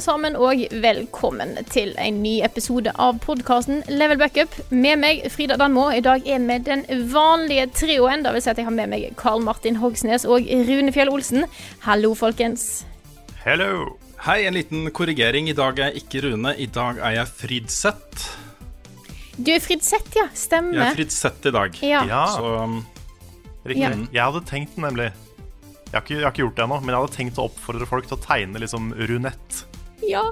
Alle sammen, og velkommen til en ny episode av podkasten Level Backup. Med meg Frida Danmo. I dag er vi den vanlige trioen. Det vil si at jeg har med meg Karl Martin Hogsnes og Rune Fjell Olsen. Hallo, folkens. Hello. Hei, en liten korrigering. I dag er jeg ikke Rune, i dag er jeg Fridseth. Du er Fridseth, ja. Jeg er Fridseth i dag. Ja. Ja, Så um, riktig. Ja. Jeg hadde tenkt nemlig jeg har, ikke, jeg har ikke gjort det ennå, men jeg hadde tenkt å oppfordre folk til å tegne liksom runett. Ja.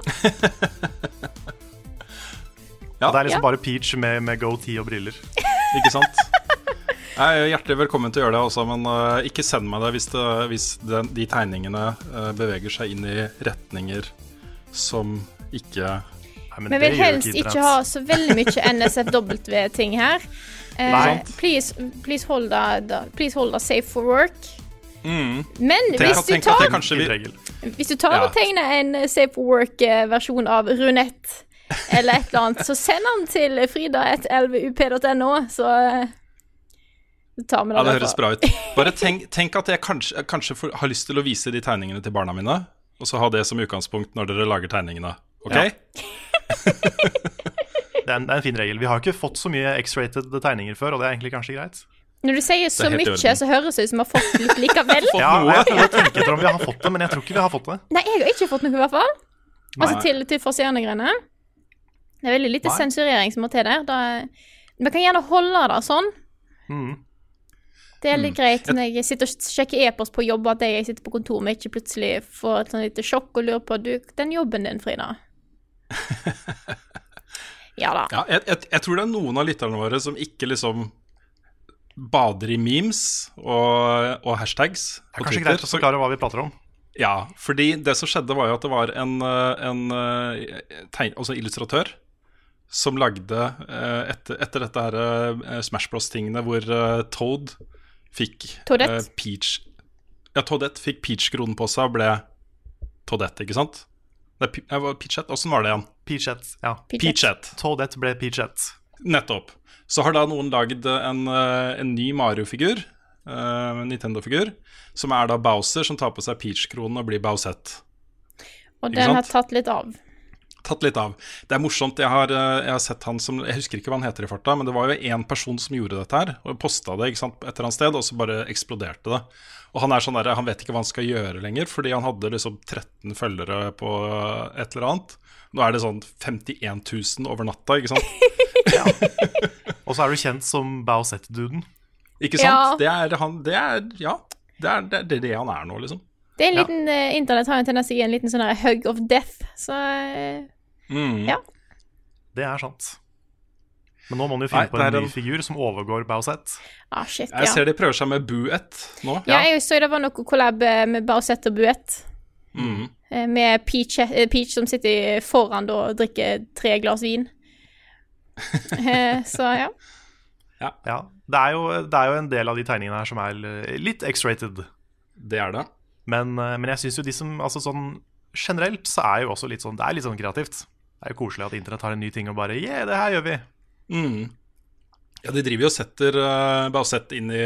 Ja. det er liksom Ja. bare Peach med, med goatee og briller. ikke sant? Jeg er hjertelig velkommen til å gjøre det også, men uh, ikke send meg det hvis, det, hvis den, de tegningene uh, beveger seg inn i retninger som ikke Nei, men Vi vil helst ikke ikke ha så veldig mye NSFW-ting her. Uh, Nei. please, please, hold deg please hold det safe for work. mm. Men Tenk, hvis du tenk at tar det kanskje. Hvis du tar Ja. og tegner en eh, Safe Work-versjon av Runett eller et eller annet, så send den til frida.lvup.no, så eh, så tar vi den. Ja, det høres bra ut. Bare tenk, tenk at jeg kanskje, kanskje får, har lyst til å vise de tegningene til barna mine, og så ha det som utgangspunkt når dere lager tegningene. OK? Ja. Det er, en, det er en fin regel. Vi har ikke fått så mye X-rated tegninger før, og det er egentlig kanskje greit. Når du sier så mye, så høres det ut som vi har fått litt likevel. Ja, jeg prøver å tenke etter om vi har fått det, men jeg tror ikke vi har fått det. Nei, jeg har ikke fått noe, i hvert fall. Altså Nei. til, til forseende greiene. Det er veldig lite Nei. sensurering som må til der. Da, vi kan gjerne holde det sånn. Mm. Det er Mm. litt greit når jeg sitter og sjekker e-post på jobb, at jeg sitter på kontor med ikke plutselig får et sånn lite sjokk og lurer på du, den jobben din, Frida. Ja da. Ja, jeg, jeg, jeg tror det er noen av lytterne våre som ikke liksom bader i memes og, og hashtags Det er kanskje Twitter. greit å forklare hva vi prater om. Ja, fordi det som skjedde var jo at det var en, eh, en eh, tegn, altså illustratør som lagde eh, etter, etter dette her Smash Bros-tingene hvor Toad fikk Toadette. Peach Ja, Toadette fikk Peach-kronen på seg og ble Toadette, ikke sant? Det var Peachette, åssen var det igjen? Peachette. Ja. Peachette. Toadette ble Peachette. Nettopp. Så har da noen lagd en, eh, en ny Mario-figur, uh, Nintendo-figur, som er da Bowser som tar på seg Peach-kronen og blir Bowsette. Og den har tatt litt av. Tatt litt av. Det er morsomt. Jeg har, eh, jeg har sett han som Jeg husker ikke hva han heter i farta, men det var jo én person som gjorde dette her, og posta det ikke sant, et eller annet sted, og så bare eksploderte det. Og han er sånn der, han vet ikke hva han skal gjøre lenger, fordi han hadde liksom 13 følgere på et eller annet. Nå er det sånn 51 000 over natta, ikke sant? Og så er du kjent som Bowsette-duden. Ikke Ja. sant? Det er han Det er Ja. Det er det, det, er det han er nå, liksom. Det er en Ja. liten, eh, Internett har jo tendens til å gi en liten sånn her hug of death, så uh, Mm. Ja. Det er sant. Men nå må man jo Nei, finne på det en er ny en- figur som overgår Bowsette. Ah, shit, Jeg ja. ser de prøver seg med Buett nå. Ja, jeg så det var noe collab eh, med Bausett og Buett. Mm. eh, Med Peach, Peach som sitter foran da og drikker tre glass vin. Eh, Så ja. Ja, det er, jo, det er jo en del av de tegningene her som er eh, litt X-rated. Det er det. Men, eh, men jeg syns jo de som Altså sånn generelt så er jo også litt sånn Det er litt sånn kreativt. Det er jo koselig at internett har en ny ting og bare Yeah, det her gjør vi. Mm. Ja, de driver jo og setter uh, sett inn i,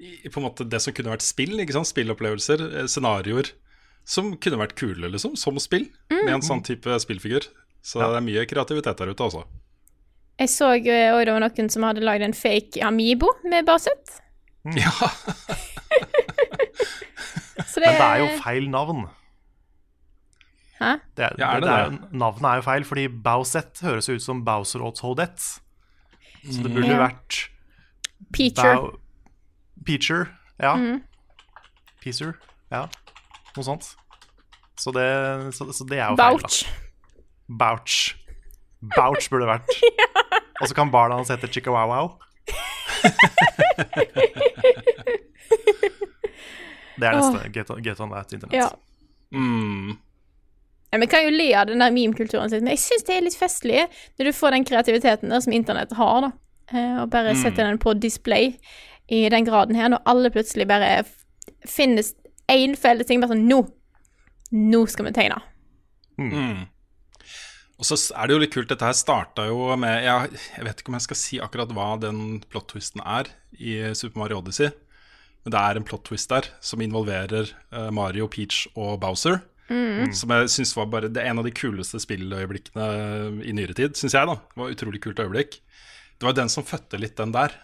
i på en måte det som kunne vært spill. ikke sant? Spillopplevelser, scenarioer som kunne vært kule, liksom, som spill. Med en sånn type spillfigur. Så Ja. det er mye kreativitet der ute, altså. Jeg så òg det var noen som hadde lagd en fake Amibo med Bausett. Ja, Så det Men det er jo feil navn. Hæ? Det det, Ja, er det det er, navnet er jo feil, fordi Bowsett høres ut som Bowser og Toadette. Så det burde Ja. vært Peacher. Peacher. Ja. Mhm. Peacer. Ja, noe sånt. Så det, så, så det er jo feil. da. Bouch. Bouch. Burde det vært. Og så kan barna hans hete Chicawawow. Det er neste. Get on, get on that internett. Ja. Mm. Ja, Vi kan jo le av den der meme-kulturen sin, men jeg syns det er litt festlig når du får den kreativiteten der som internett har, da. Eh, Og bare setter den på display i den graden her, når alle plutselig bare finnes én felles ting. Bare sånn Nå! Nå skal vi tegne. Mm. Og så er det jo litt kult, dette her starta jo med jeg, jeg vet ikke om jeg skal si akkurat hva den plot-twisten er i Super Mario Odyssey. Men det er en plot-twist der som involverer eh, Mario, Peach og Bowser. Som jeg synes var bare det en av de kuleste spilløyeblikkene i nyere tid, syns jeg. da Det var utrolig kult øyeblikk. Det var den som fødte litt den der.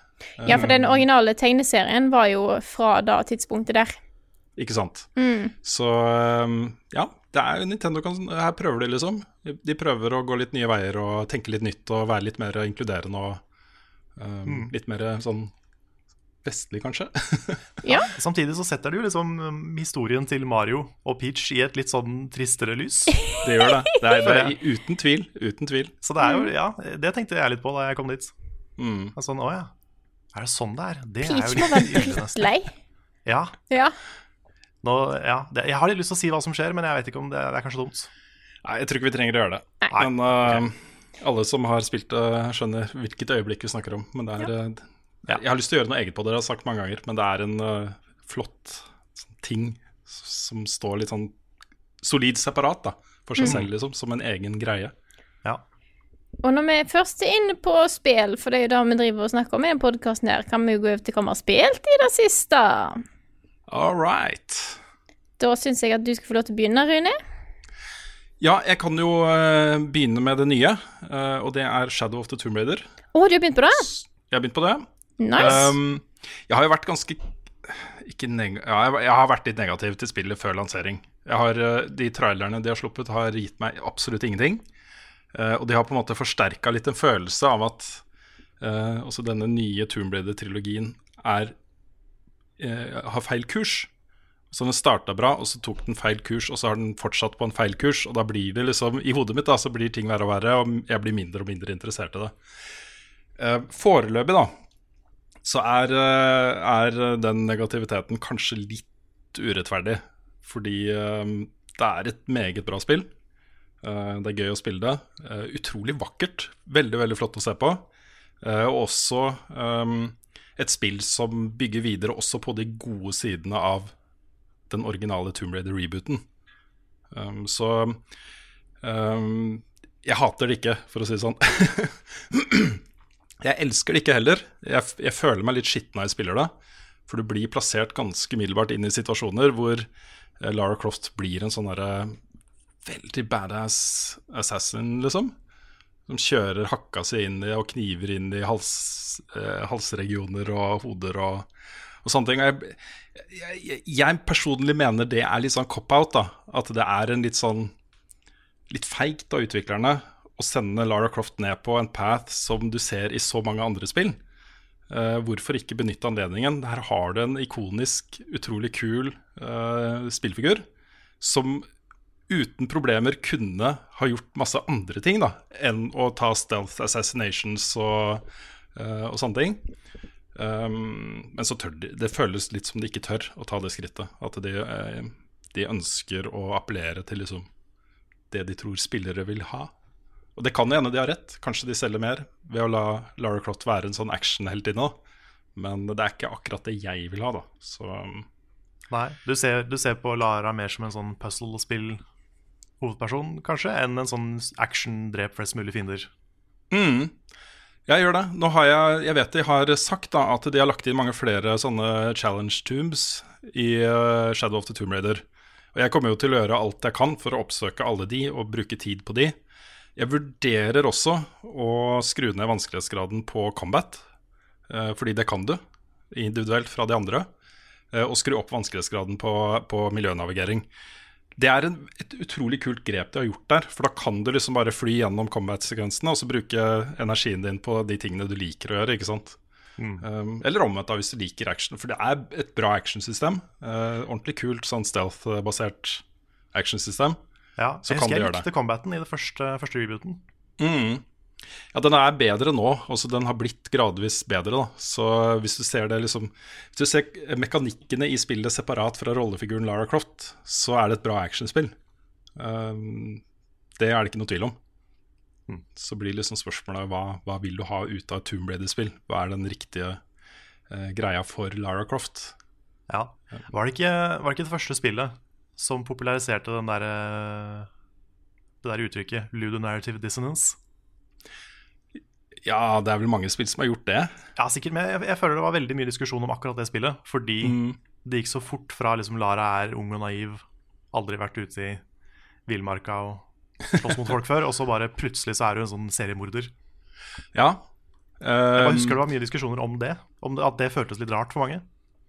Ja, for den originale tegneserien var jo fra da tidspunktet der. Ikke sant? Så um, ja, det er Nintendo kan, Her prøver de, liksom. De prøver å gå litt nye veier og tenke litt nytt og være litt mer inkluderende og um, litt mer sånn vestlig, kanskje. Ja. Samtidig så setter det jo liksom um, historien til Mario og Peach i et litt sånn tristere lys. det gjør det. Det er, det er uten tvil. Uten tvil. Så det er jo, ja, det tenkte jeg litt på da jeg kom dit. Mm. Sånn, å ja. Er det sånn det er? Det er Peach litt må være drittlei. Ja, Ja. Nå, ja det, jeg har litt lyst til å si hva som skjer, men jeg vet ikke om det, det er kanskje dumt. Nei, jeg tror ikke vi trenger å gjøre det. Nei. Men uh, alle som har spilt det, skjønner hvilket øyeblikk vi snakker om. Men det er uh, Jeg har lyst til å gjøre noe eget på det, det har jeg sagt mange ganger, men det er en uh, flott sånn ting som står litt sånn solid separat da, for seg selv, liksom, som en egen greie. Ja. Og når vi først er inne på spill, for det er jo det vi driver og snakker om i den podkasten kan vi jo gå over til hva vi har spilt i det siste. All right. Da syns jeg at du skal få lov til å begynne, Rune. Ja, jeg kan jo uh, begynne med det nye, uh, og det er Shadow of the Tomb Raider. Å, du har begynt på det? Jeg har begynt på det. Nice. Um, jeg har jo vært ganske ikke neg ja, jeg, har vært litt negativ til spillet før lansering. Jeg har, uh, de trailerne de har sluppet, har gitt meg absolutt ingenting. Uh, og de har på en måte forsterka litt en følelse av at uh, også denne nye Tomb Raider-trilogien er uh, har feil kurs. Så den starta bra, og så tok den feil kurs, og så har den fortsatt på en feil kurs. Og da blir det liksom I hodet mitt da, så blir ting verre og verre, og jeg blir mindre og mindre interessert i det. Eh, foreløpig, da, så er, eh, er den negativiteten kanskje litt urettferdig. Fordi eh, det er et meget bra spill. Eh, det er gøy å spille det. Eh, utrolig vakkert. Veldig, veldig flott å se på. Eh, og også eh, et spill som bygger videre også på de gode sidene av den originale Tomb Raider-rebooten. Um, så um, jeg hater det ikke, for å si det sånn. Jeg elsker det ikke heller. Jeg, jeg føler meg litt skitten når jeg spiller det. For du blir plassert ganske middelbart inn i situasjoner hvor eh, Lara Croft blir en sånn derre veldig badass assassin, liksom. Som kjører hakka si inn i og kniver inn i hals, eh, halsregioner og hoder og, og sånne ting. Jeg, jeg, jeg personlig mener det er litt sånn cop-out. da At det er en litt sånn litt feigt av utviklerne å sende Lara Croft ned på en path som du ser i så mange andre spill. Uh, hvorfor ikke benytte anledningen? Her har du en ikonisk, utrolig kul uh, spillfigur som uten problemer kunne ha gjort masse andre ting da, enn å ta stealth assassinations og, eh, og sånne ting. Um, men så tør de Det føles litt som de ikke tør å ta det skrittet. At de, eh, de ønsker å appellere til liksom det de tror spillere vil ha. Og det kan jo hende de har rett. Kanskje de selger mer ved å la Lara Croft være en sånn actionheltinne. Men det er ikke akkurat det jeg vil ha, da. Så um, Nei, du ser, du ser på Lara mer som en sånn puzzlespill-hovedperson, kanskje, enn en sånn action-drep flest mulig fiender. mm, jeg gjør det. Nå har jeg Jeg vet de har sagt da at de har lagt inn mange flere sånne challenge tombs i uh, Shadow of the Tomb Raider. Og jeg kommer jo til å gjøre alt jeg kan for å oppsøke alle de og bruke tid på de. Jeg vurderer også å skru ned vanskelighetsgraden på combat, eh, fordi det kan du individuelt fra de andre. eh, Og skru opp vanskelighetsgraden på, på miljønavigering. Det er en, et utrolig kult grep de har gjort der. For da kan du liksom bare fly gjennom combat-sekvensene og så bruke energien din på de tingene du liker å gjøre. ikke sant? Um, eller omvendt, da, hvis du liker action. For det er et bra actionsystem. Uh, ordentlig kult sånn stealth-basert actionsystem. Ja, Så jeg kan husker jeg likte combaten i det første, første rebooten. Mm. Ja, den er bedre nå. Også den har blitt gradvis bedre. da Så hvis du ser det liksom Hvis du ser mekanikkene i spillet separat fra rollefiguren Lara Croft, så er det et bra actionspill. Um, det er det ikke noe tvil om. Så blir liksom spørsmålet hva, hva vil du ha ut av et Tomb Raider-spill? Hva er den riktige uh, greia for Lara Croft? Ja. Var, det ikke, var det ikke det første spillet som populariserte den der, eh, det der uttrykket ludonarrative dissonance? Ja, det er vel mange spill som har gjort det. Ja, sikkert, men jeg, jeg føler det var veldig mye diskusjon om akkurat det spillet. Fordi det gikk så fort fra liksom Lara er ung og naiv, aldri vært ute i villmarka og slåss mot folk før, og så bare plutselig så er hun en sånn seriemorder. Ja. Jeg bare Um, husker det var mye diskusjoner om det. Om det, At det føltes litt rart for mange.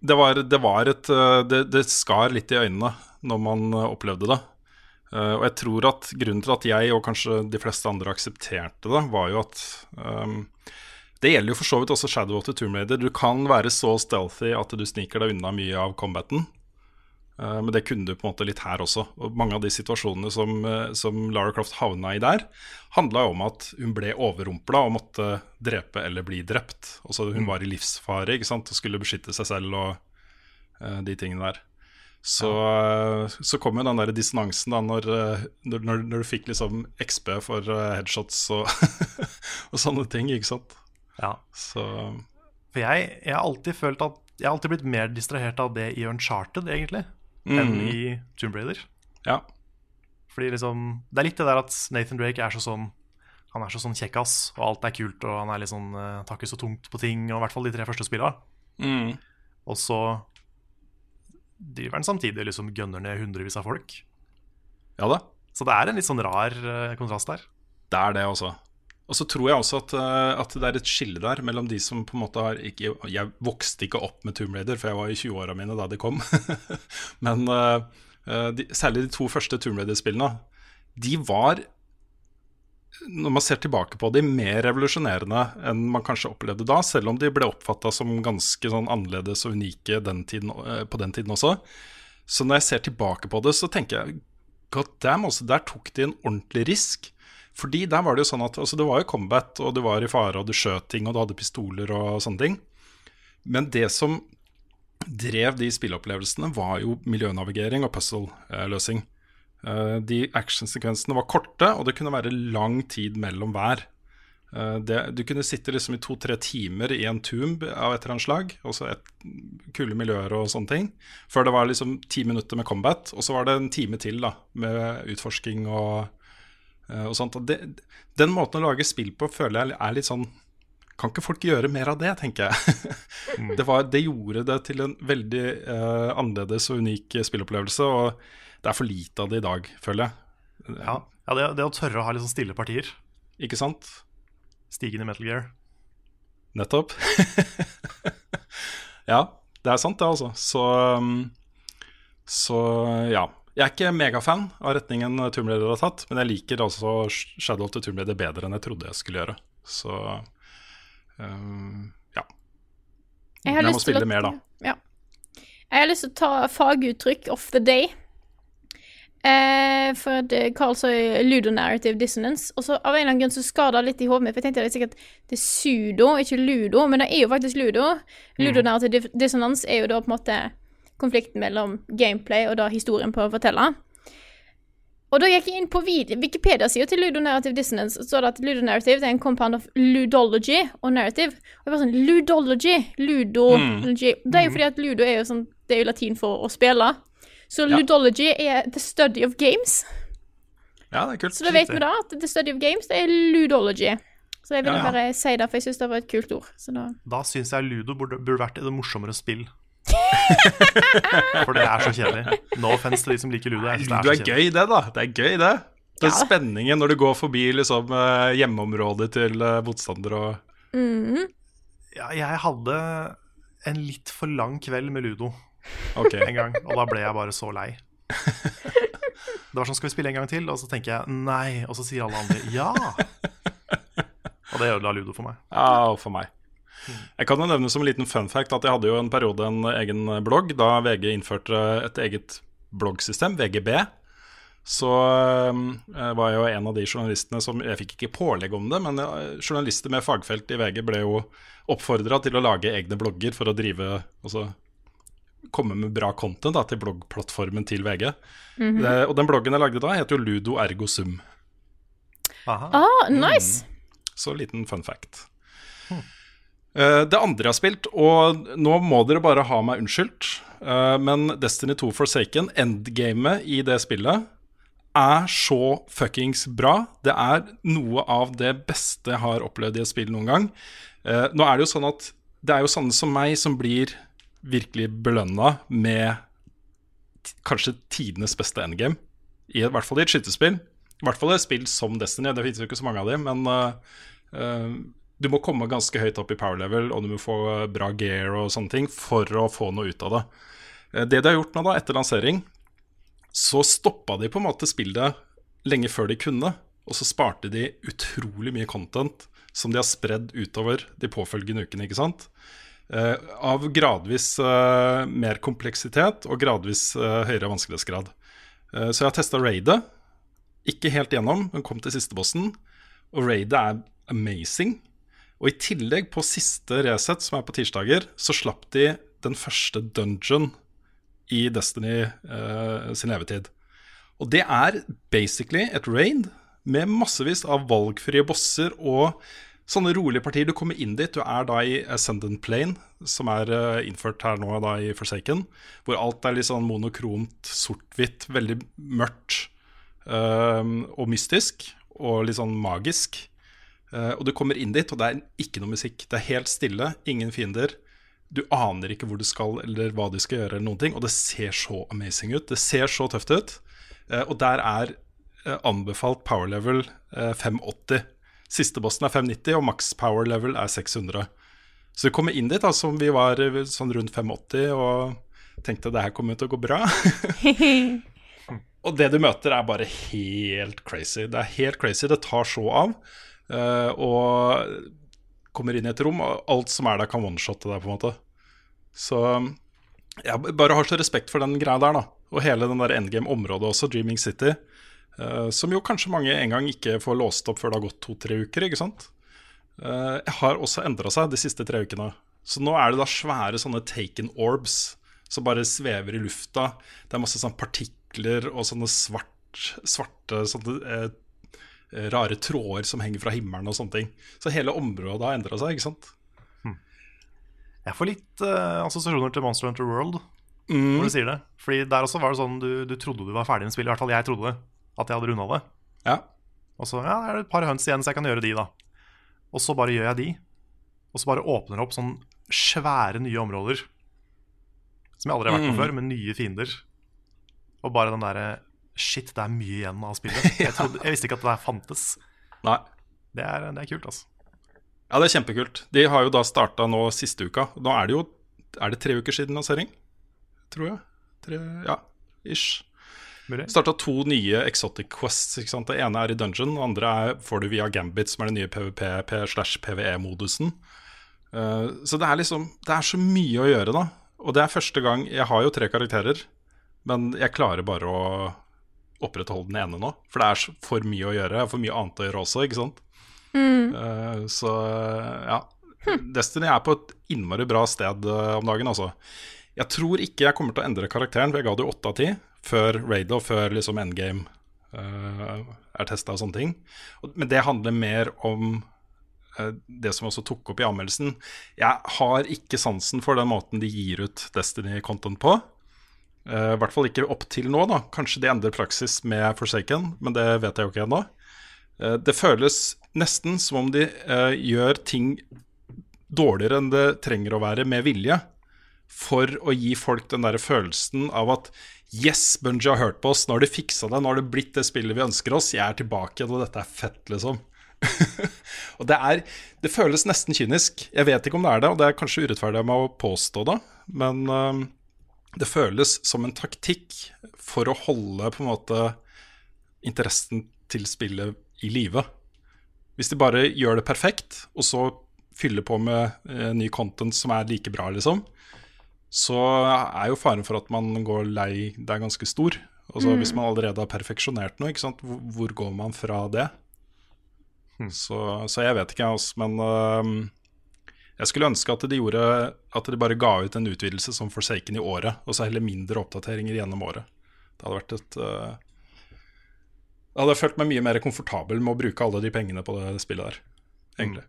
det var, det var et uh, det, det skar litt i øynene når man uh, opplevde det. Uh, og jeg tror at grunnen til at jeg og kanskje de fleste andre aksepterte det, var jo at um, Det gjelder jo for så vidt også Shadow of the Tomb Raider. Du kan være så stealthy at du sniker deg unna mye av combaten. Uh, men det kunne du på en måte litt her også. Og mange av de situasjonene som, uh, som Lara Croft havna i der, handla jo om at hun ble overrumpla og måtte drepe eller bli drept. Altså Hun var i livsfare ikke sant? og skulle beskytte seg selv og uh, de tingene der. Så, uh, så kom jo den der dissonansen da når, uh, når, når, du fikk liksom XP for uh, headshots og, og sånne ting, ikke sant. Ja. Så For jeg, jeg har alltid følt at Jeg har alltid blitt mer distrahert av det i Uncharted, egentlig, enn Mhm. i Tomb Raider. ja. Fordi liksom Det er litt det der at Nathan Drake er så sånn Han er så sånn kjekkas, og alt er kult, og han er litt sånn uh, tar ikke så tungt på ting, og i hvert fall de tre første spilla. Mm. Og så driver han samtidig liksom gønner ned hundrevis av folk. ja da. Så det er en litt sånn rar eh, kontrast der. Det er det også. Og så tror jeg også at, eh, at det er et skille der mellom de som på en måte har ikke, Jeg vokste ikke opp med Tomb Raider, for jeg var i 20-åra mine da de kom. Men eh, de, særlig de to første Tomb Raider-spillene, de var når man ser tilbake på de, mer revolusjonerende enn man kanskje opplevde da, selv om de ble oppfatta som ganske sånn annerledes og unike den tiden, eh, på den tiden også. Så når jeg ser tilbake på det, så tenker jeg god damn, altså, der tok de en ordentlig risk. Fordi der var det jo sånn at altså, det var jo combat, og du var i fare, og du skjøt ting, og du hadde pistoler og sånne ting. Men det som drev de spilleopplevelsene, var jo miljønavigering og puzzle-løsning. Eh, De actionsekvensene var korte, og det kunne være lang tid mellom hver. Eh, Det, du kunne sitte liksom i to-tre timer i en tomb av et eller annet slag, også et kule miljøer og sånne ting, før det var liksom ti minutter med combat, og så var det en time til da, med utforsking og, eh, og sånt. Og det, den måten å lage spill på føler jeg er litt sånn Kan ikke folk gjøre mer av det, tenker jeg. det, var, det gjorde det til en veldig uh, annerledes og unik spillopplevelse, og det er for lite av det i dag, føler jeg. Ja, ja det, det å tørre å ha litt sånn stille partier. Ikke sant? Stigen i Metal Gear. Nettopp. ja, det er sant, det, altså. Så, um, så ja. Jeg er ikke megafan av retningen Tomb Raider har tatt, men jeg liker altså Shadow of the Tomb Raider bedre enn jeg trodde jeg skulle gjøre. Så um, ja. Jeg har jeg må lyst til spille at- mer, da. Ja. Jeg har lyst til å ta faguttrykk of the day. Eh, for eh, Carl sa jo ludonarrative dissonance, og så av en eller annen grunn så skar det litt i hodet mitt. For jeg tenkte det er sikkert det er sudo, ikke ludo, men det er jo faktisk ludo. Ludonarrative di- dissonance er jo da på en måte konflikten mellom gameplay og da historien på å fortelle. Og da gikk jeg inn på Wikipedia-sida til ludonarrative dissonance, så står det at ludonarrative er en compound of ludology og narrative. Og jeg bare sånn Ludology! Ludology. Det er jo fordi at ludo er jo sånn Det er jo latin for å spille. Så Ja. ludology er the study of games. ja, det er kult. Så da vet vi da at the study of games, det er ludology. Så jeg ville Ja, ja. bare si det, for jeg syns det var et kult ord. Så da Da syns jeg Ludo burde, burde vært et morsommere spill. For det er så kjedelig. No offense til de som liker Ludo. Jeg Ludo er er gøy, det, da. Det er gøy, det. Den Ja. spenningen når du går forbi liksom, eh, hjemmeområdet til eh, motstander og Ja, jeg hadde en litt for lang kveld med Ludo Ok. en gang, og da ble jeg bare så lei. Det var sånn, skal vi spille en gang til? Og så tenker jeg nei, og så sier alle andre ja. Og det ødela Ludo for meg. Ja, for meg. Jeg kan jo nevne som en liten fun fact at jeg hadde jo en periode en egen blogg da VG innførte et eget bloggsystem, VGB. Så øh, var jeg jo en av de journalistene som Jeg fikk ikke pålegg om det, men øh, journalister med fagfelt i VG ble jo oppfordra til å lage egne blogger for å drive Altså komme med bra content da, til bloggplattformen til VG. det, og den bloggen jeg lagde da, heter jo Ludo Ergo Sum. Aha. Ah, nice. Så liten fun fact. Eh, det andre jeg har spilt, og nå må dere bare ha meg unnskyldt, uh, men Destiny 2 Forsaken, endgamet i det spillet, er så fuckings bra. Det er noe av det beste jeg har opplevd i et spill noen gang. Uh, nå er det jo sånn at det er jo sånne som meg som blir virkelig belønna med kanskje tidenes beste endgame. I, hvert fall i et skytespill. I hvert fall et spill som Destiny. Det finnes jo ikke så mange av dem, men uh, uh, du må komme ganske høyt opp i power level, og du må få eh, bra gear og sånne ting for å få noe ut av det. Uh, Det de har gjort nå, da, etter lansering, så stoppa de på en måte spillet lenge før de kunne. Og så sparte de utrolig mye content som de har spredd utover de påfølgende ukene. ikke sant? Av gradvis eh, mer kompleksitet og gradvis eh, høyere vanskelighetsgrad. Eh, så jeg har testa raidet. Ikke helt gjennom, men kom til siste bossen. Og raidet er amazing. Og i tillegg, på siste Resett, som er på tirsdager, så slapp de den første dungeon i Destiny eh, sin levetid. Og det er basically et raid med massevis av valgfrie bosser og sånne rolige partier. Du kommer inn dit, du er da i Ascendant Plane, som er eh, innført her nå da i Forsaken, hvor alt er litt sånn monokromt, sort-hvitt, veldig mørkt eh, og mystisk, og litt sånn magisk. Uh, og du kommer inn dit, og det er ikke noe musikk. Det er helt stille, ingen fiender. Du aner ikke hvor du skal eller hva du skal gjøre, eller noen ting, og det ser så amazing ut. Det ser så tøft ut. Eh, og der er anbefalt power level eh, 580. Siste bossen er 590, og maks power level er 600. Så vi kommer inn dit da, som vi var eh, sånn rundt 580, og tenkte det her kommer til å gå bra. og det du møter, er bare helt crazy. Det er helt crazy. Det tar så av. Uh, og kommer inn i et rom, og alt som er der, kan oneshotte deg, på en måte. Så jeg bare har så respekt for den greia der, da. Og hele den der endgame-området også, Dreaming City. Eh, som jo kanskje mange en gang ikke får låst opp før det har gått to-tre uker, ikke sant. Eh, har også endra seg de siste tre ukene. Så nå er det da svære sånne taken orbs som bare svever i lufta. Det er masse sånne partikler og sånne svart, svarte sånne eh, rare tråder som henger fra himmelen og sånne ting. Så hele området har endra seg, ikke sant. Jeg får litt eh, assosiasjoner til Monster Hunter World Mm. når du sier det. Fordi der også var det sånn du, du trodde du var ferdig med spillet. I hvert fall jeg trodde det. At jeg hadde runda det. Ja. Og så ja, det er et par høns igjen, så jeg kan gjøre de, da. Og så bare gjør jeg de. Og så bare åpner det opp sånn svære nye områder. Som jeg aldri har vært på Mm. før, med nye fiender. Og bare den derre Shit, det er mye igjen av spillet. Jeg, trodde, jeg visste ikke at det der fantes. Nei. Det er, det er kult, altså. Ja, det er kjempekult. De har jo da starta nå siste uka. Nå er det jo Er det tre uker siden lansering? Tror jeg. Tre, ja, ish. Starta to nye Exotic Quests. ikke sant? Det ene er i Dungeon, det andre er, får du via Gambit, som er den nye PVP slash PVE-modusen. Uh, så det er liksom Det er så mye å gjøre, da. Og det er første gang Jeg har jo tre karakterer, men jeg klarer bare å opprettholde den ene nå. For det er for mye å gjøre. For mye annet å gjøre også, ikke sant. Eh, så ja. Destiny er på et innmari bra sted eh, om dagen, altså. Jeg tror ikke jeg kommer til å endre karakteren, for jeg ga det jo 8 av 10 før raid og før liksom endgame uh, er testa og sånne ting. Men det handler mer om uh, det som også tok opp i anmeldelsen. Jeg har ikke sansen for den måten de gir ut Destiny-content på. Uh, I hvert fall ikke opp til nå, da. Kanskje de endrer praksis med Forsaken, men det vet jeg jo ikke ennå. Det føles nesten som om de gjør ting dårligere enn det trenger å være, med vilje. For å gi folk den der følelsen av at Yes, Bungie har hørt på oss, nå har de fiksa det, nå har det blitt det spillet vi ønsker oss. Jeg er tilbake og dette er fett, liksom. og det er Det føles nesten kynisk. Jeg vet ikke om det er det, og det er kanskje urettferdig av meg å påstå det, men eh, det føles som en taktikk for å holde på en måte interessen til spillet i live. Hvis de bare gjør det perfekt, og så fyller på med eh, ny content som er like bra, liksom, så er jo faren for at man går lei det er ganske stor. Altså Hvis man allerede har perfeksjonert noe, ikke sant? Hvor, går man fra det? Så, så jeg vet ikke, altså, men uh, jeg skulle ønske at de gjorde At de bare ga ut en utvidelse som Forsaken i året, og så heller mindre oppdateringer gjennom året. Det hadde vært et uh, Jeg hadde følt meg mye mer komfortabel med å bruke alle de pengene på det spillet der, egentlig.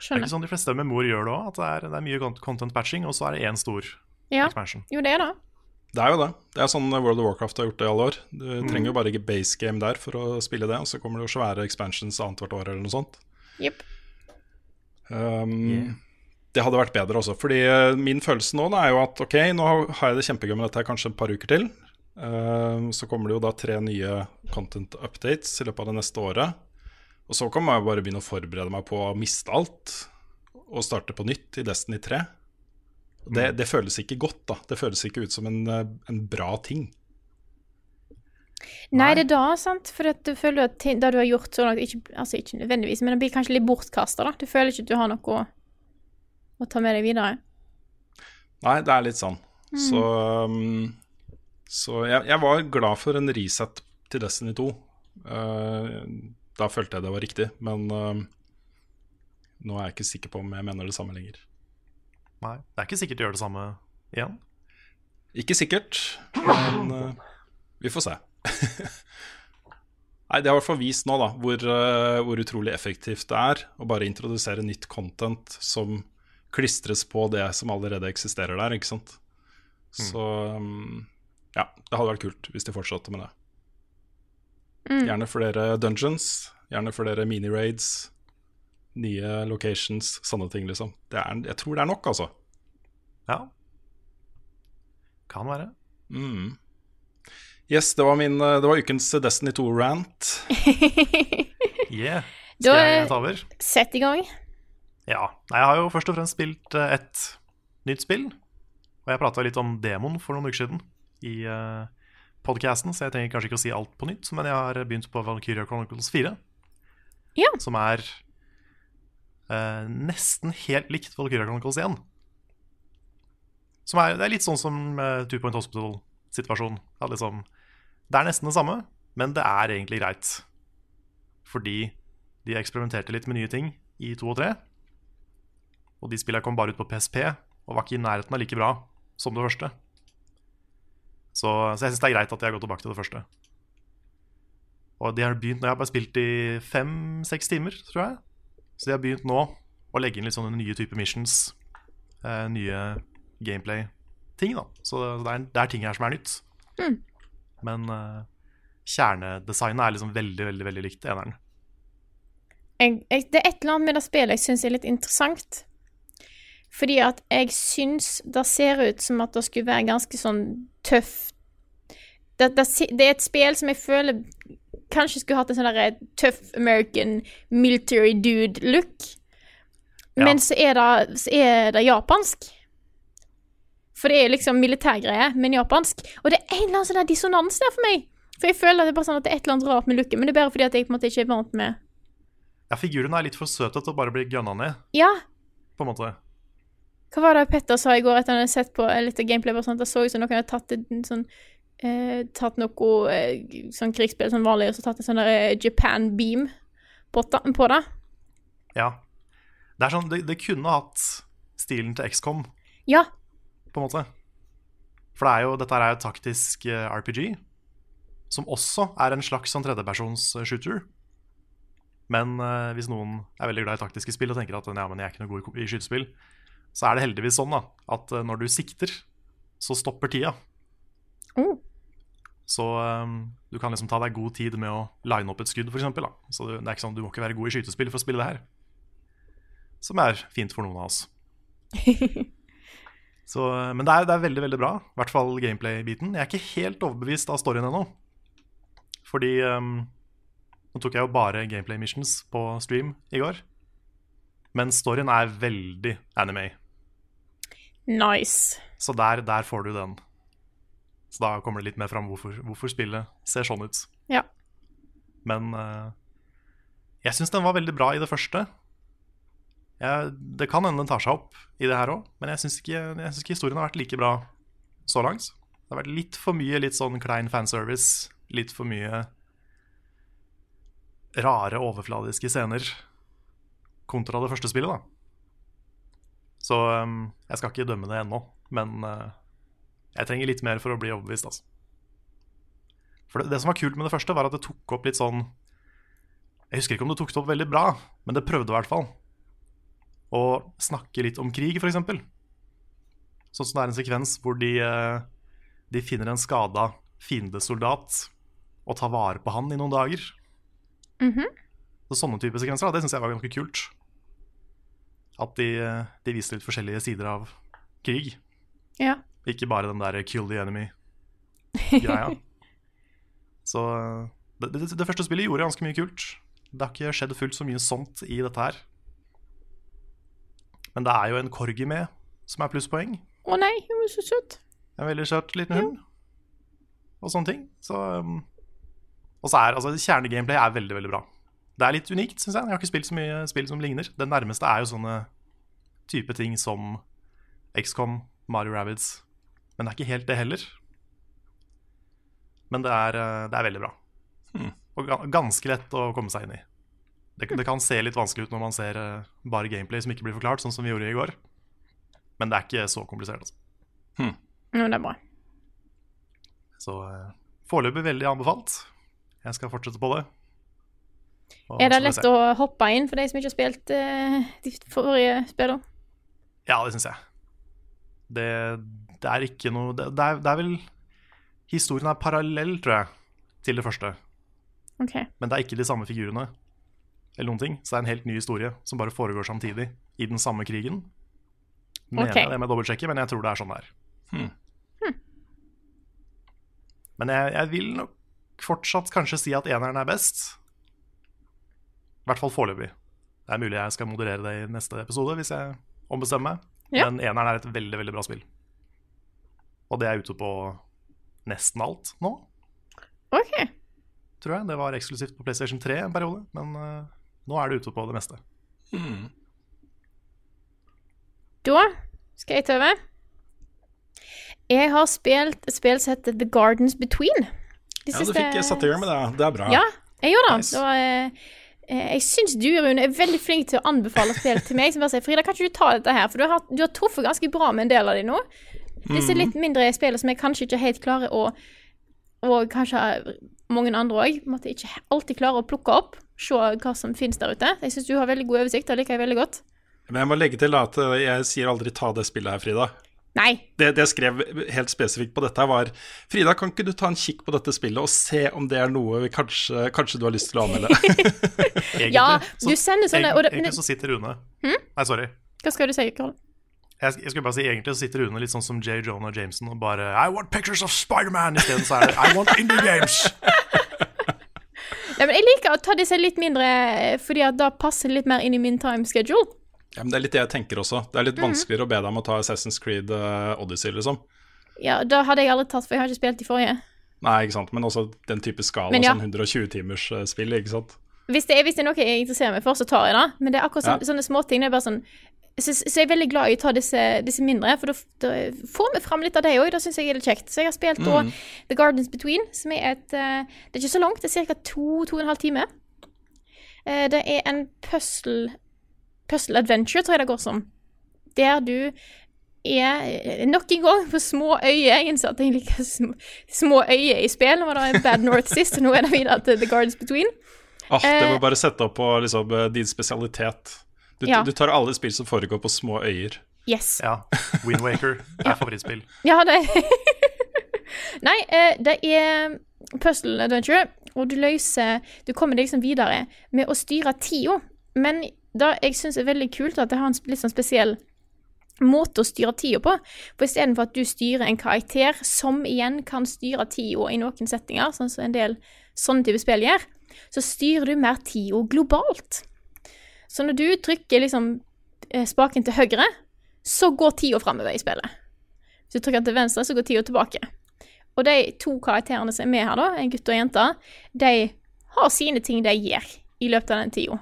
Det er ikke sånn de fleste med mor gjør det òg, at det er, det er mye content patching, og så er det én stor Ja. expansion. Jo, det er det. Det er jo det. Det er sånn World of Warcraft har gjort det i alle år. Du trenger jo bare ikke base game der for å spille det, og så kommer det jo svære expansions annethvert år eller noe sånt. Yep. Um, Det hadde vært bedre også. Fordi eh, min følelse nå er jo at ok, nå har jeg det kjempegøy med dette her kanskje et par uker til. Uh, så kommer det jo da tre nye content updates i løpet av det neste året. Og så kan jeg bare begynne å forberede meg på å miste alt og starte på nytt i Destiny 3. Det, det føles ikke godt, da. Det føles ikke ut som en, eh, en bra ting. Nei, det er da, sant. For at du føler at ting- det du har gjort så langt, ikke, altså ikke nødvendigvis, men det blir kanskje litt bortkasta, da. Du føler ikke at du har noe å, å ta med deg videre. Nei, det er litt sånn. Så, um, så jeg, jeg var glad for en reset til Destiny 2. Uh, da følte jeg det var riktig, men um, nå er jeg ikke sikker på om jeg mener det samme lenger. Nei, Det er ikke sikkert de gjør det samme igjen. Ikke sikkert, men uh, vi får se. Nei, Det har i hvert fall vist nå da, hvor, uh, hvor utrolig effektivt det er å bare introdusere nytt content som klistres på det som allerede eksisterer der. ikke sant? Så um, ja, det hadde vært kult hvis de fortsatte med det. Gjerne flere dungeons, gjerne flere mini-raids, nye locations, sånne ting, liksom. Det er, jeg tror det er nok, altså. Ja. Kan være. Mm. Yes, det var, min, eh, det var ukens Destiny 2-rant. Yeah. Skal er- jeg ta over? Sett i gang. Ja. Jeg har jo først og fremst spilt eh, et nytt spill. Og jeg prata litt om Demon for noen uker siden i podkasten, podcasten, så jeg trenger kanskje ikke å si alt på nytt, men jeg har begynt på Valkyria Chronicles 4. Ja. Som er eh, nesten helt likt Valkyria Chronicles 1. Som er, det er litt sånn som eh, Two Point Hospital-situasjonen. At Liksom, det er nesten det samme, men det er egentlig greit. Fordi de eksperimenterte litt med nye ting i 2 og 3. Og de spillene kom bare ut på PSP og var ikke i nærheten av like bra som det første. Så, så jeg syns det er greit at de har gått tilbake til det første. Og de har begynt, når Jeg har bare spilt i fem-seks timer, tror jeg. Så de har begynt nå å legge inn litt sånne nye typer missions. Eh, nye gameplay-ting, da. Så det er, det er ting her som er nytt. Men eh, kjernedesignet er liksom veldig, veldig veldig likt eneren. jeg, jeg, det er et eller annet med det spillet jeg syns er litt interessant. Fordi at jeg syns det ser ut som at det skulle være ganske sånn tøff det, det, det er et spill som jeg føler kanskje skulle hatt en sånn derre tøff American military dude-look. Ja. Men så er, det, så er det japansk. For det er liksom militærgreie, men japansk. Og det er en eller annen sånn dissonans der for meg. For jeg føler at det er bare sånn at det er et eller annet rart med looken, men det er bare fordi at jeg på en måte ikke er vant med Ja, Figurene er litt for søte til å bare bli gønna ned, Ja, på en måte. Hva var det Petter sa i går etter han hadde sett på litt gameplay? Bare sånn at Det så ut som noen hadde tatt en sånn eh, Tatt noe eh, sånn krigsspill som vanlig, og så tatt en sånn der eh, Japan beam på, på det. Ja. Det er sånn, det, det kunne hatt stilen til XCOM, Ja. på en måte. For det er jo, dette er jo et taktisk eh, RPG, som også er en slags sånn tredjepersons eh, shooter. Men eh, hvis noen er veldig glad i taktiske spill og tenker at ja, men jeg er ikke noe god i skytespill, så er det heldigvis sånn da, at når du sikter, så stopper tida. Oh. Så um, du kan liksom ta deg god tid med å line opp et skudd, for eksempel, da. Så det er ikke sånn, du må ikke være god i skytespill for å spille det her. Som er fint for noen av oss. Så, eh, men det er, det er veldig veldig bra, i hvert fall gameplay-biten. Jeg er ikke helt overbevist av storyen ennå. Fordi um, nå tok jeg jo bare gameplay missions på stream i går. Men storyen er veldig anime. Nice. Så der, der får du den. Så da kommer det litt mer fram hvorfor, hvorfor spillet ser sånn ut. Ja. Men uh, jeg syns den var veldig bra i det første. Jeg, det kan hende den tar seg opp i det her òg, men jeg syns ikke, ikke historien har vært like bra så langt. Det har vært litt for mye litt sånn klein fanservice, litt for mye rare, overfladiske scener kontra det første spillet, da. Så um, jeg skal ikke dømme det ennå, men uh, jeg trenger litt mer for å bli overbevist, altså. For det, det, som var kult med det første, var at det tok opp litt sånn Jeg husker ikke om det tok det opp veldig bra, men det prøvde i hvert fall. Å snakke litt om krig, f.eks. Sånn som det er en sekvens hvor de, uh, de finner en skada fiendesoldat og tar vare på han i noen dager. Mm -hmm. Så sånne type sekvenser, da, det syns jeg var ganske kult. At de, de, viser litt forskjellige sider av krig. Ja. Ikke bare den der 'kill the enemy'-greia. Så det, det, det, første spillet gjorde ganske mye kult. Det har ikke skjedd fullt så mye sånt i dette her. Men det er jo en corgi med, som er plusspoeng. Å nei, hun er så søt. En veldig søt liten hund. Og sånne ting. Så um, og så er altså, kjernegameplay er veldig veldig bra. Det er litt unikt, syns jeg. Jeg har ikke spilt så mye spill som ligner. Det nærmeste er jo sånne type ting som XCOM, Mario Rabbids. Men det er ikke helt det heller. Men det er, eh, det er veldig bra. Hmm. Og ganske lett å komme seg inn i. Det, det, kan se litt vanskelig ut når man ser eh, bare gameplay som ikke blir forklart, sånn som vi gjorde i går. Men det er ikke så komplisert, altså. Hmm. Jo, det er bra. Så uh, foreløpig veldig anbefalt. Jeg skal fortsette på det. Og er det lett å hoppe inn for de som ikke har spilt uh, de forrige spillene? Ja, det syns jeg. Det, det, er ikke noe det, det, er, det, er, vel Historien er parallell, tror jeg, til det første. Okay. Men det er ikke de samme figurene eller noen ting. Så det er en helt ny historie som bare foregår samtidig i den samme krigen. Mener okay. jeg det med dobbeltsjekke, men jeg tror det er sånn det er. Hmm. Hmm. Men jeg, jeg, vil nok fortsatt kanskje si at eneren er best. I hvert fall foreløpig. Det er mulig jeg skal moderere det i neste episode hvis jeg ombestemmer meg. Ja. Men eneren er et veldig, veldig bra spill. Og det er ute på nesten alt nå. Ok. Tror jeg. Det var eksklusivt på PlayStation 3 en periode, men uh, nå er det ute på det meste. Mm. Da skal jeg ta over. Jeg har spilt et spill som heter The Gardens Between. De ja, du fikk satt i gang med det. Det er bra. Ja, jeg gjorde det. Nice. det var, eh, jeg syns du, Rune, er veldig flink til å anbefale spill til meg. Som bare sier 'Frida, kan ikke du ta dette her?' For du har, du har truffet ganske bra med en del av dem nå. Disse litt mindre spillene som jeg kanskje ikke helt klarer å Og kanskje mange andre òg. Ikke alltid klarer å plukke opp. Se hva som finnes der ute. Jeg syns du har veldig god oversikt. Det liker jeg veldig godt. Men jeg må legge til at jeg sier aldri 'ta det spillet her, Frida'. Nei. Det, det jeg skrev helt spesifikt på dette, var Frida, kan ikke du ta en kikk på dette spillet og se om det er noe vi kanskje, kanskje du har lyst til å anmelde? egentlig, ja, du sender sånne egentlig, egentlig så sitter Rune hmm? Nei, sorry. Hva skal du si, Karl? Jeg, jeg skulle bare si, Egentlig så sitter Rune litt sånn som J. Jonah Jameson og bare I want pictures of Spiderman! Isteden så er det I want indie games! ja, men jeg liker å ta disse litt mindre, fordi at da passer det litt mer inn i min time schedule. Ja, men Det er litt det jeg tenker også. Det er litt Mhm. vanskeligere å be deg om å ta Assassin's Creed uh, Odyssey, liksom. Ja, da hadde jeg aldri tatt, for jeg har ikke spilt de forrige. Nei, ikke sant. Men også den type skala, ja. sånn 120 timers uh, spill, ikke sant. Hvis det, er, hvis det er noe jeg interesserer meg for, så tar jeg det. Men det er akkurat sånne, Ja. sånne småting. Det er bare sånn så, så jeg er veldig glad i å ta disse, disse mindre, for da, får vi fram litt av det òg. Det syns jeg er litt kjekt. Så jeg har spilt Mm. The Gardens Between, som er et uh, Det er ikke så langt, det er ca. to, to og en halv time. Uh, det er en puzzle Puzzle adventure, tror jeg det går som. Der du er eh, nok en gang på små øyer. Jeg innser at jeg liker små, små øyer i spill. Nå var det Bad North sist, og nå er det videre til The Gardens Between. Ah, det må bare sette opp på liksom, din spesialitet. Du, Ja. du tar alle spill som foregår på små øyer. Yes. Ja. Windwaker er favorittspill. Ja, det Nei, eh, det er puzzle adventure, og du løser Du kommer deg liksom videre med å styre tida. Men det jeg syns er veldig kult, at det har en litt sånn spesiell måte å styre tida på. For istedenfor at du styrer en karakter som igjen kan styre tida i noen settinger, sånn som en del sånne type spill gjør, så styrer du mer tida globalt. Så når du trykker liksom eh, spaken til høyre, så går tida framover i spillet. Hvis du trykker til venstre, så går tida tilbake. Og de to karakterene som er med her, da, en gutt og en jente, de har sine ting de gjør i løpet av den tida.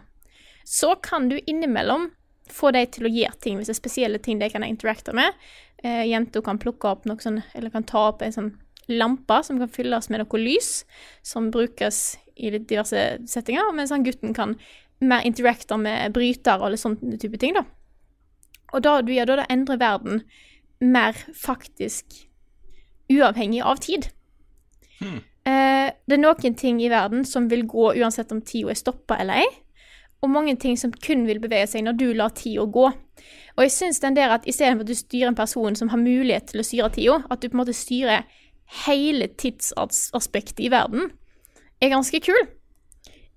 Så kan du innimellom få dem til å gjøre ting hvis det er spesielle ting de kan interacte med. Eh, Jenta kan plukke opp noe sånn, eller kan ta opp en sånn lampe som kan fylles med noe lys, som brukes i diverse settinger, mens han gutten kan mer interacter med bryter og litt sånne type ting, da. Og da du gjør da, det endrer verden mer faktisk uavhengig av tid. Eh, det er noen ting i verden som vil gå uansett om tida er stoppa eller ei, og mange ting som kun vil bevege seg når du lar tida gå. Og jeg syns den der at istedenfor at du styrer en person som har mulighet til å styre tida, at du på en måte styrer hele tidsaspektet i verden, er ganske kul.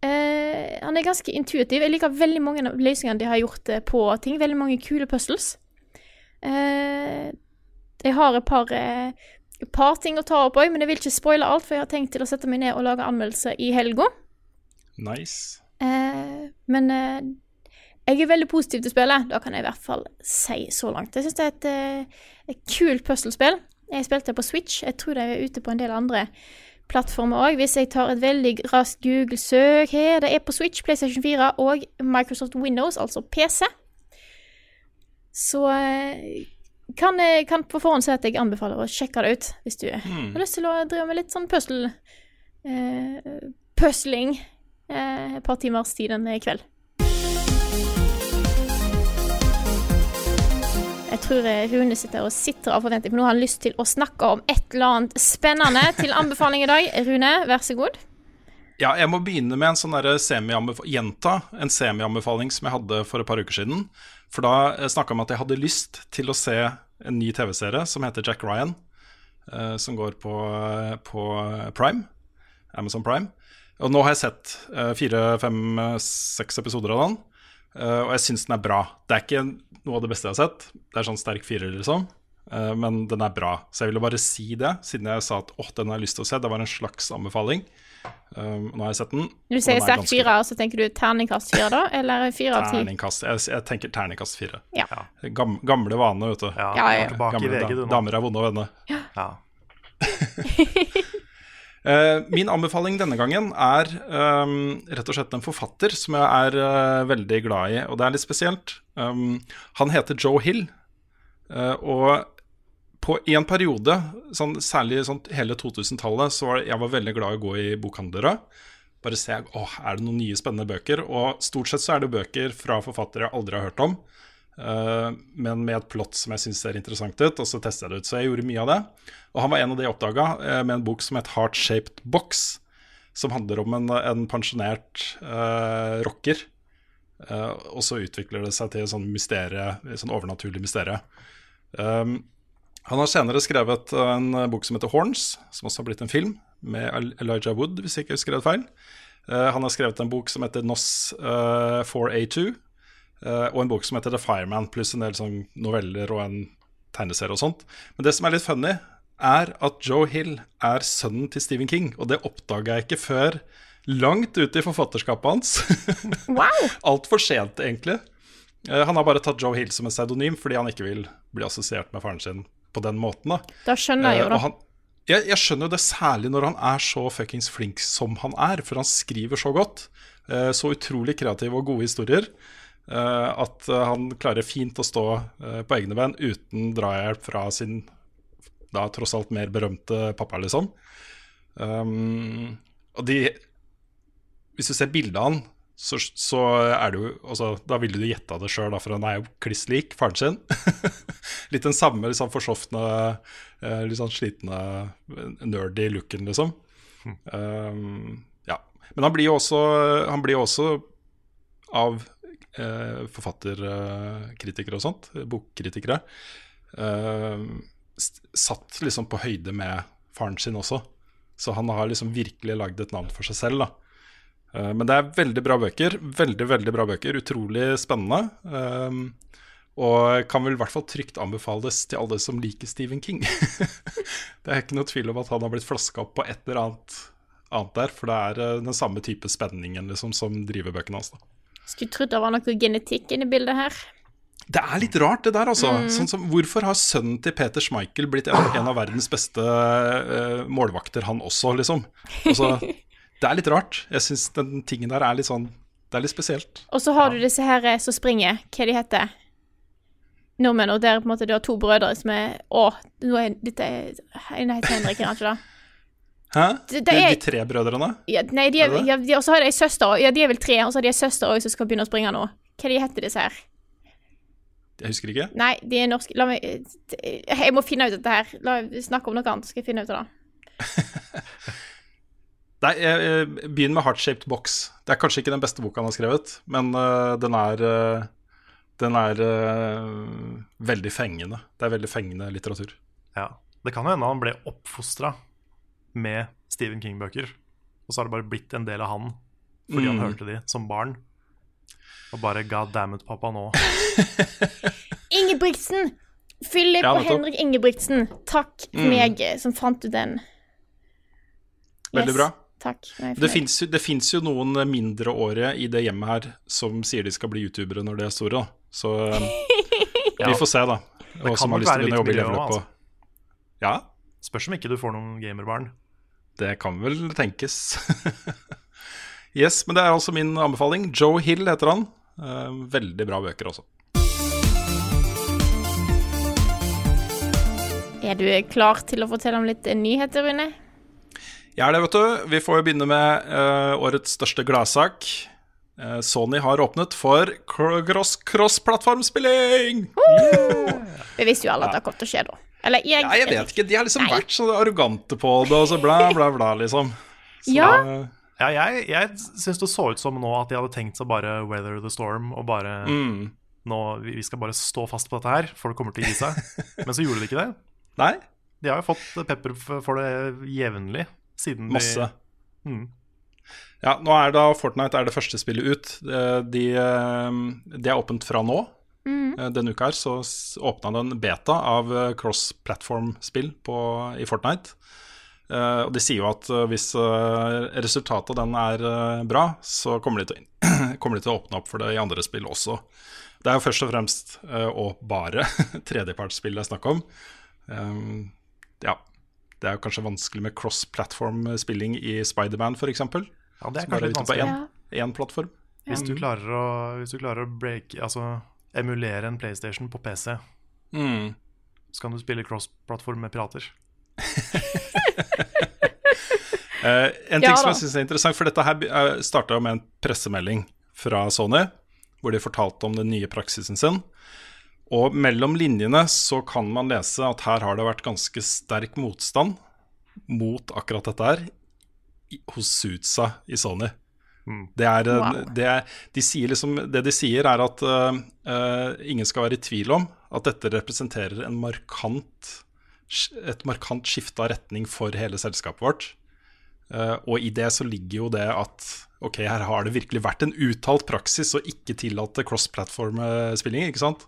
Eh, han er ganske intuitiv. Jeg liker veldig mange av løsningene de har gjort eh, på ting. Veldig mange kule puzzles. Eh, jeg har et par, eh, par ting å ta opp òg, men jeg vil ikke spoile alt, for jeg har tenkt til å sette meg ned og lage anmeldelse i helga. Nice. Eh, men jeg er veldig positiv til spillet. Da kan jeg i hvert fall si så langt. Jeg syns det er et, et kult puslespill. Jeg spilte det på Switch. Jeg tror det er ute på en del andre plattformer òg. Hvis jeg tar et veldig raskt Google-søk her Det er på Switch, PlayStation 4 og Microsoft Windows, altså PC. Så eh, kan jeg kan på forhånd si at jeg anbefaler å sjekke det ut hvis du har lyst til å drive med litt sånn puzzle eh, Puzzling eh, et par timers tid en kveld. Jeg tror eh, Rune sitter og sitter av forventning, for nå har han lyst til å snakke om et eller annet spennende til anbefaling i dag. Rune, vær så god. Ja, jeg må begynne med en sånn gjenta en semi-anbefaling som jeg hadde for et par uker siden. For da snakka jeg om at jeg hadde lyst til å se en ny TV-serie som heter Jack Ryan. eh, som går på, på Prime. Amazon Prime. Og nå har jeg sett eh, fire, fem, eh, seks episoder av den. eh, og jeg syns den er bra. Det er ikke noe av det beste jeg har sett. Det er sånn sterk firer, liksom. Uh, men den er bra. Så jeg ville bare si det, siden jeg sa at åh, den har jeg lyst til å se. Det var en slags anbefaling. Um, nå har jeg sett den. Du sier er sterk ganske fire, så tenker du terningkast fire, da? Eller fire av ti? Terningkast. Jeg, jeg tenker terningkast fire. Ja. Gam, gamle vane, vet du. Ja, Ja, ja. i Gamle VG, du damer er vonde å vende. Ja. Eh, min anbefaling denne gangen er um, rett og slett en forfatter som jeg er uh, veldig glad i, og det er litt spesielt. Um, han heter Joe Hill, uh, og på en periode, sånn, særlig sånn hele 2000-tallet, så var jeg var veldig glad i å gå i bokhandlere. Bare se åh, er det noen nye spennende bøker. Og stort sett så er det bøker fra forfattere jeg aldri har hørt om. Eh, men med et plott som jeg syns ser interessant ut, og så testa jeg det ut. Så jeg gjorde mye av det. Og han var en av de jeg oppdaga med en bok som het Heart Shaped Box. Som handler om en, en pensjonert uh, rocker. Eh, og så utvikler det seg til sånn mysterie, sånn overnaturlig mysterie. Um, han har senere skrevet en bok som heter Horns, som også har blitt en film, med Elijah Wood, hvis jeg ikke husker det feil. Eh, han har skrevet en bok som heter NOS eh, 4A2, eh, og en bok som heter The Fireman, pluss en del sånn noveller og en tegneserie og sånt. Men det som er litt funny, er at Joe Hill er sønnen til Stephen King, og det oppdaga jeg ikke før langt ute i forfatterskapet hans. Wow! Altfor sent, egentlig. Eh, han har bare tatt Joe Hill som en pseudonym fordi han ikke vil bli assosiert med faren sin på den måten. da. Da skjønner jeg Eh, jo, da. han, jeg, jeg skjønner jo det særlig når han er så fuckings flink som han er, for han skriver så godt. eh, Så utrolig kreative og gode historier. Eh, At eh, han klarer fint å stå eh, på egne ben uten drahjelp fra sin da tross alt mer berømte pappa, liksom. Um, og de Hvis du ser bildet av han, så, så er det jo altså, Da ville du gjetta det sjøl, for han er jo kliss lik faren sin. litt den samme liksom, sånn forsofne, litt sånn slitne, nerdy looken, liksom. Um, ja. Men han blir jo også, han blir også av forfatterkritikere og sånt, bokkritikere, eh, satt liksom på høyde med faren sin også. Så han har liksom virkelig lagd et navn for seg selv, da. Eh, Men det er veldig bra bøker. Veldig, veldig bra bøker. Utrolig spennende. Og kan vel i hvert fall trygt anbefales til alle som liker Stephen King. det er ikke noe tvil om at han har blitt flaska opp på et eller annet, annet der. For det er eh, den samme type spenningen liksom, som driver bøkene hans. da. Skulle trodd det var noe genetikk inni bildet her. Det er litt rart, det der, altså. Sånn som, hvorfor har sønnen til Peter Schmeichel blitt en, en av verdens beste uh, målvakter, han også, liksom? Altså, det er litt rart. Jeg syns den tingen der er litt sånn Det er litt spesielt. Og så har du disse her eh, som springer, hva de heter Nordmenn, og der på en måte du har to brødre som er Å, nå er dette er- En heter Henrik, er han ikke det? Hæ? Det- det er- de tre brødrene? Ja, nei, de er, Er ja, de, og så har de ei søster òg. Ja, de er vel tre, og så har de ei søster òg som skal begynne å springe nå. Hva de heter disse her? Jeg husker ikke. Nei, de er norske. La meg Jeg må finne ut dette her. La meg snakke om noe annet, så skal jeg finne ut av det. Nei, jeg eh, Begynn med Heartshaped Box. Det er kanskje ikke den beste boka han har skrevet, men uh, den er uh, Den er uh, veldig fengende. Det er veldig fengende litteratur. Ja. Det kan jo hende han ble oppfostra med Stephen King-bøker, og så har det bare blitt en del av han fordi han Mm. hørte de som barn. Og bare God damn it, pappa, nå. Ingebrigtsen! Philip Ja, og. Henrik Ingebrigtsen. Takk Mm. meg som fant ut den. Veldig bra. Takk. Jeg Det fins jo, jo noen mindreårige i det hjemmet her som sier de skal bli youtubere når de er store. Da. Så eh, Ja. vi får se, da. kan Og som har lyst til å begynne å jobbe i Level Up. også, Ja, Spørs om ikke du får noen gamerbarn. Det kan vel tenkes. yes, men det er altså min anbefaling. Joe Hill heter han. Eh, veldig bra bøker også. Er du klar til å fortelle om litt nyheter, Rune? Jeg er det, vet du. Vi får jo begynne med uh, årets største gladsak. Uh, Sony har åpnet for cross- cross-plattformspilling! Vi visste jo alle at det kom til å skje, da. Eller jeg, Ja, jeg vet ikke. De har liksom Nei. vært så arrogante på det, og så bla, bla, bla, liksom. Så, Ja. Ja, jeg, jeg syns det så ut som nå at de hadde tenkt seg bare weather the storm og bare Mm. nå, vi skal bare stå fast på dette her, for det kommer til å gi seg. Men så gjorde de ikke det. Nei, De har jo fått pepper for det jevnlig siden masse. de mm. Ja, nå er da Fortnite er det første spillet ut. De, De, eh, det er åpent fra nå. Eh, Denne uka her så åpna det en beta av eh, cross-platform-spill i Fortnite. Uh, og de sier jo at uh, hvis uh, resultatet av den er bra, så kommer de, til, å- kommer de til å åpne opp for det i andre spill også. Det er jo først og fremst og bare tredjepartsspill det er snakk om. Um, ja. Det er jo kanskje vanskelig med cross-platform-spilling i Spiderman f.eks. Ja, det er kanskje er litt ute på vanskelig. én én plattform. Hvis du klarer å, hvis du klarer å break, altså, emulere en PlayStation på PC, Mm. så kan du spille cross-plattform med pirater. uh, en ting Ja som jeg synes er interessant, for dette her starta med en pressemelding fra Sony, hvor de fortalte om den nye praksisen sin. Og mellom linjene så kan man lese at her har det vært ganske sterk motstand mot akkurat dette her hos Suza i Sony. Det, er, eh, Wow. det, er, de sier liksom, det de sier, er at uh, eh, ingen skal være i tvil om at dette representerer en markant, et markant skifte av retning for hele selskapet vårt. Uh, og i det så ligger jo det at ok, her har det virkelig vært en uttalt praksis å ikke tillate cross-platform-spilling, ikke sant?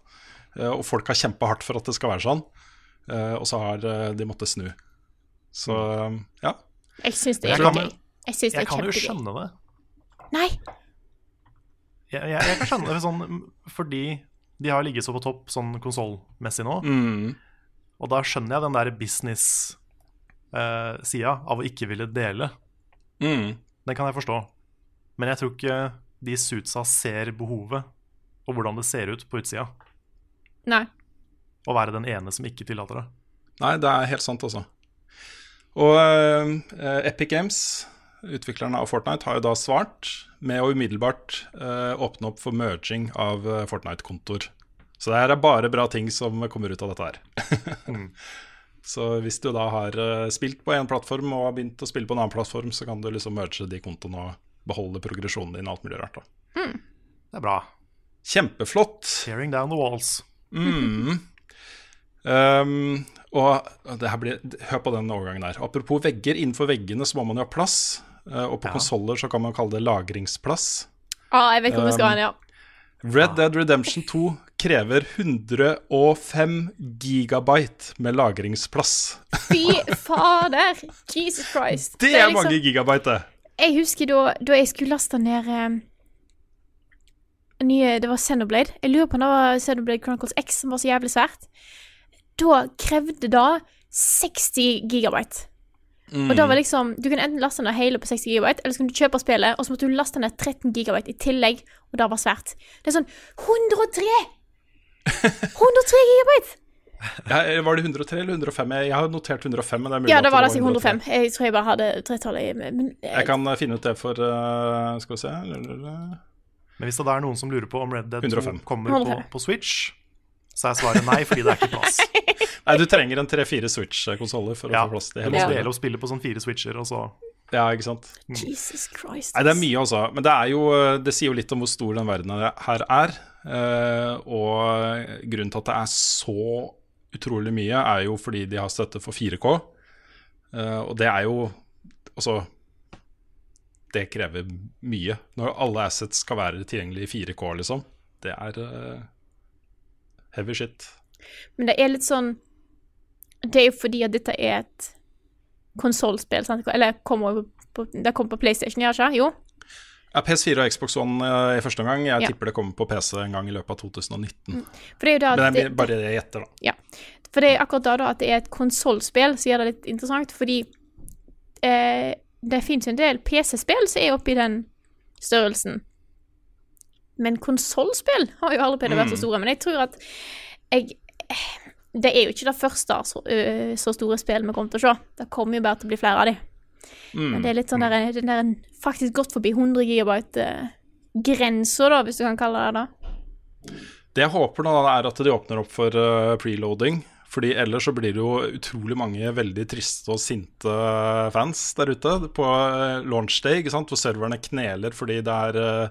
Eh, og folk har kjempa hardt for at det skal være sånn, eh, og så har de måttet snu. Så ja. Jeg syns det er gøy. Jeg syns det Jeg er kan jo skjønne det. Nei, Jeg, jeg, jeg kan skjønne det sånn, fordi de har ligget så på topp sånn konsollmessig nå. Mm, Og da skjønner jeg den der business-sida av å ikke ville dele. mm, Den kan jeg forstå. Men jeg tror ikke de suitsa ser behovet og hvordan det ser ut på utsida. nei. Å være den ene som ikke tillater det. Nei, det er helt sant, altså. Og uh, Epic Games, utviklerne av Fortnite, har jo da svart med å umiddelbart eh, åpne opp for merging av eh, Fortnite-kontoer. Så det her er bare bra ting som kommer ut av dette her. Så hvis du da har eh, spilt på én plattform og har begynt å spille på en annen plattform, så kan du liksom merge de kontoene og beholde progresjonen din og alt mulig rart. da. Det er bra. Kjempeflott. Tearing down the walls. Mm. Um, og det her blir, hør på den overgangen der. Apropos vegger. Innenfor veggene så må man jo ha plass. Eh, og på Ja. konsoller så kan man kalle det lagringsplass. Ah, jeg vet hvor vi skal Um, hen, ja. Red Dead Redemption 2 krever 105 gigabyte med lagringsplass. Fy fader! Jesus Christ. Det er liksom- mange gigabyte, det! Jeg husker da, da jeg skulle laste ned um, nye Det var Xenoblade. Jeg lurer på om det var Xenoblade Chronicles X som var så jævlig svært. Da krevde det 60 gigabyte. Og da var liksom Du kunne enten laste ned hele på 60 GB, eller så kunne du kjøpe spillet, og så måtte du laste ned 13 GB i tillegg, og det var svært. Det er sånn 103! 103 GB! Ja, var det 103 eller 105? Jeg har notert 105, men det er mulig Ja, det var da 103. 105. Jeg tror jeg bare hadde tretallet i men, Jeg kan eh, finne ut det for uh, Skal vi se Men hvis det er noen som lurer på om Red Dead 2 105. kommer på, på Switch, så er svaret nei, fordi det er ikke plass. Nei, du trenger en tre-fire Switch-konsoller for Ja, å få plass til Du hele må Ja. spillet. dele opp spillet på sånn fire switcher, og så Ja, ikke sant. Jesus Christ. Nei, det er mye, altså. Men det er jo Det sier jo litt om hvor stor den verdenen her er. Eh, og grunnen til at det er så utrolig mye, er jo fordi de har støtte for 4K. Eh, og det er jo Altså Det krever mye. Når alle assets skal være tilgjengelig i 4K, liksom. Det er eh, heavy shit. Men det er litt sånn Det er jo fordi at dette er et konsollspill, sant? Eller kommer på, det kommer på PlayStation, gjør det ikke? Jo. Ja, PS4 og Xbox One eh, i første omgang. Jeg Ja. tipper det kommer på PC en gang i løpet av 2019. For det da Men det er bare det jeg gjetter, da. Ja. For det er akkurat da, da at det er et konsollspill som gjør det litt interessant, fordi eh, det finnes en del PC-spill som er oppi den størrelsen. Men konsollspill har jo aldri vært så store. Men jeg tror at jeg Det er jo ikke det første så, ø, så store spillet vi kommer til å se. Det kommer jo bare til å bli flere av de. Men det er litt sånn der, den der faktisk gått forbi 100 GB-grensa, da, hvis du kan kalle det det. Det jeg håper nå, da, er at de åpner opp for uh, preloading. Fordi ellers så blir det jo utrolig mange veldig triste og sinte fans der ute på eh, launch day, ikke sant? hvor serverne kneler fordi det er eh,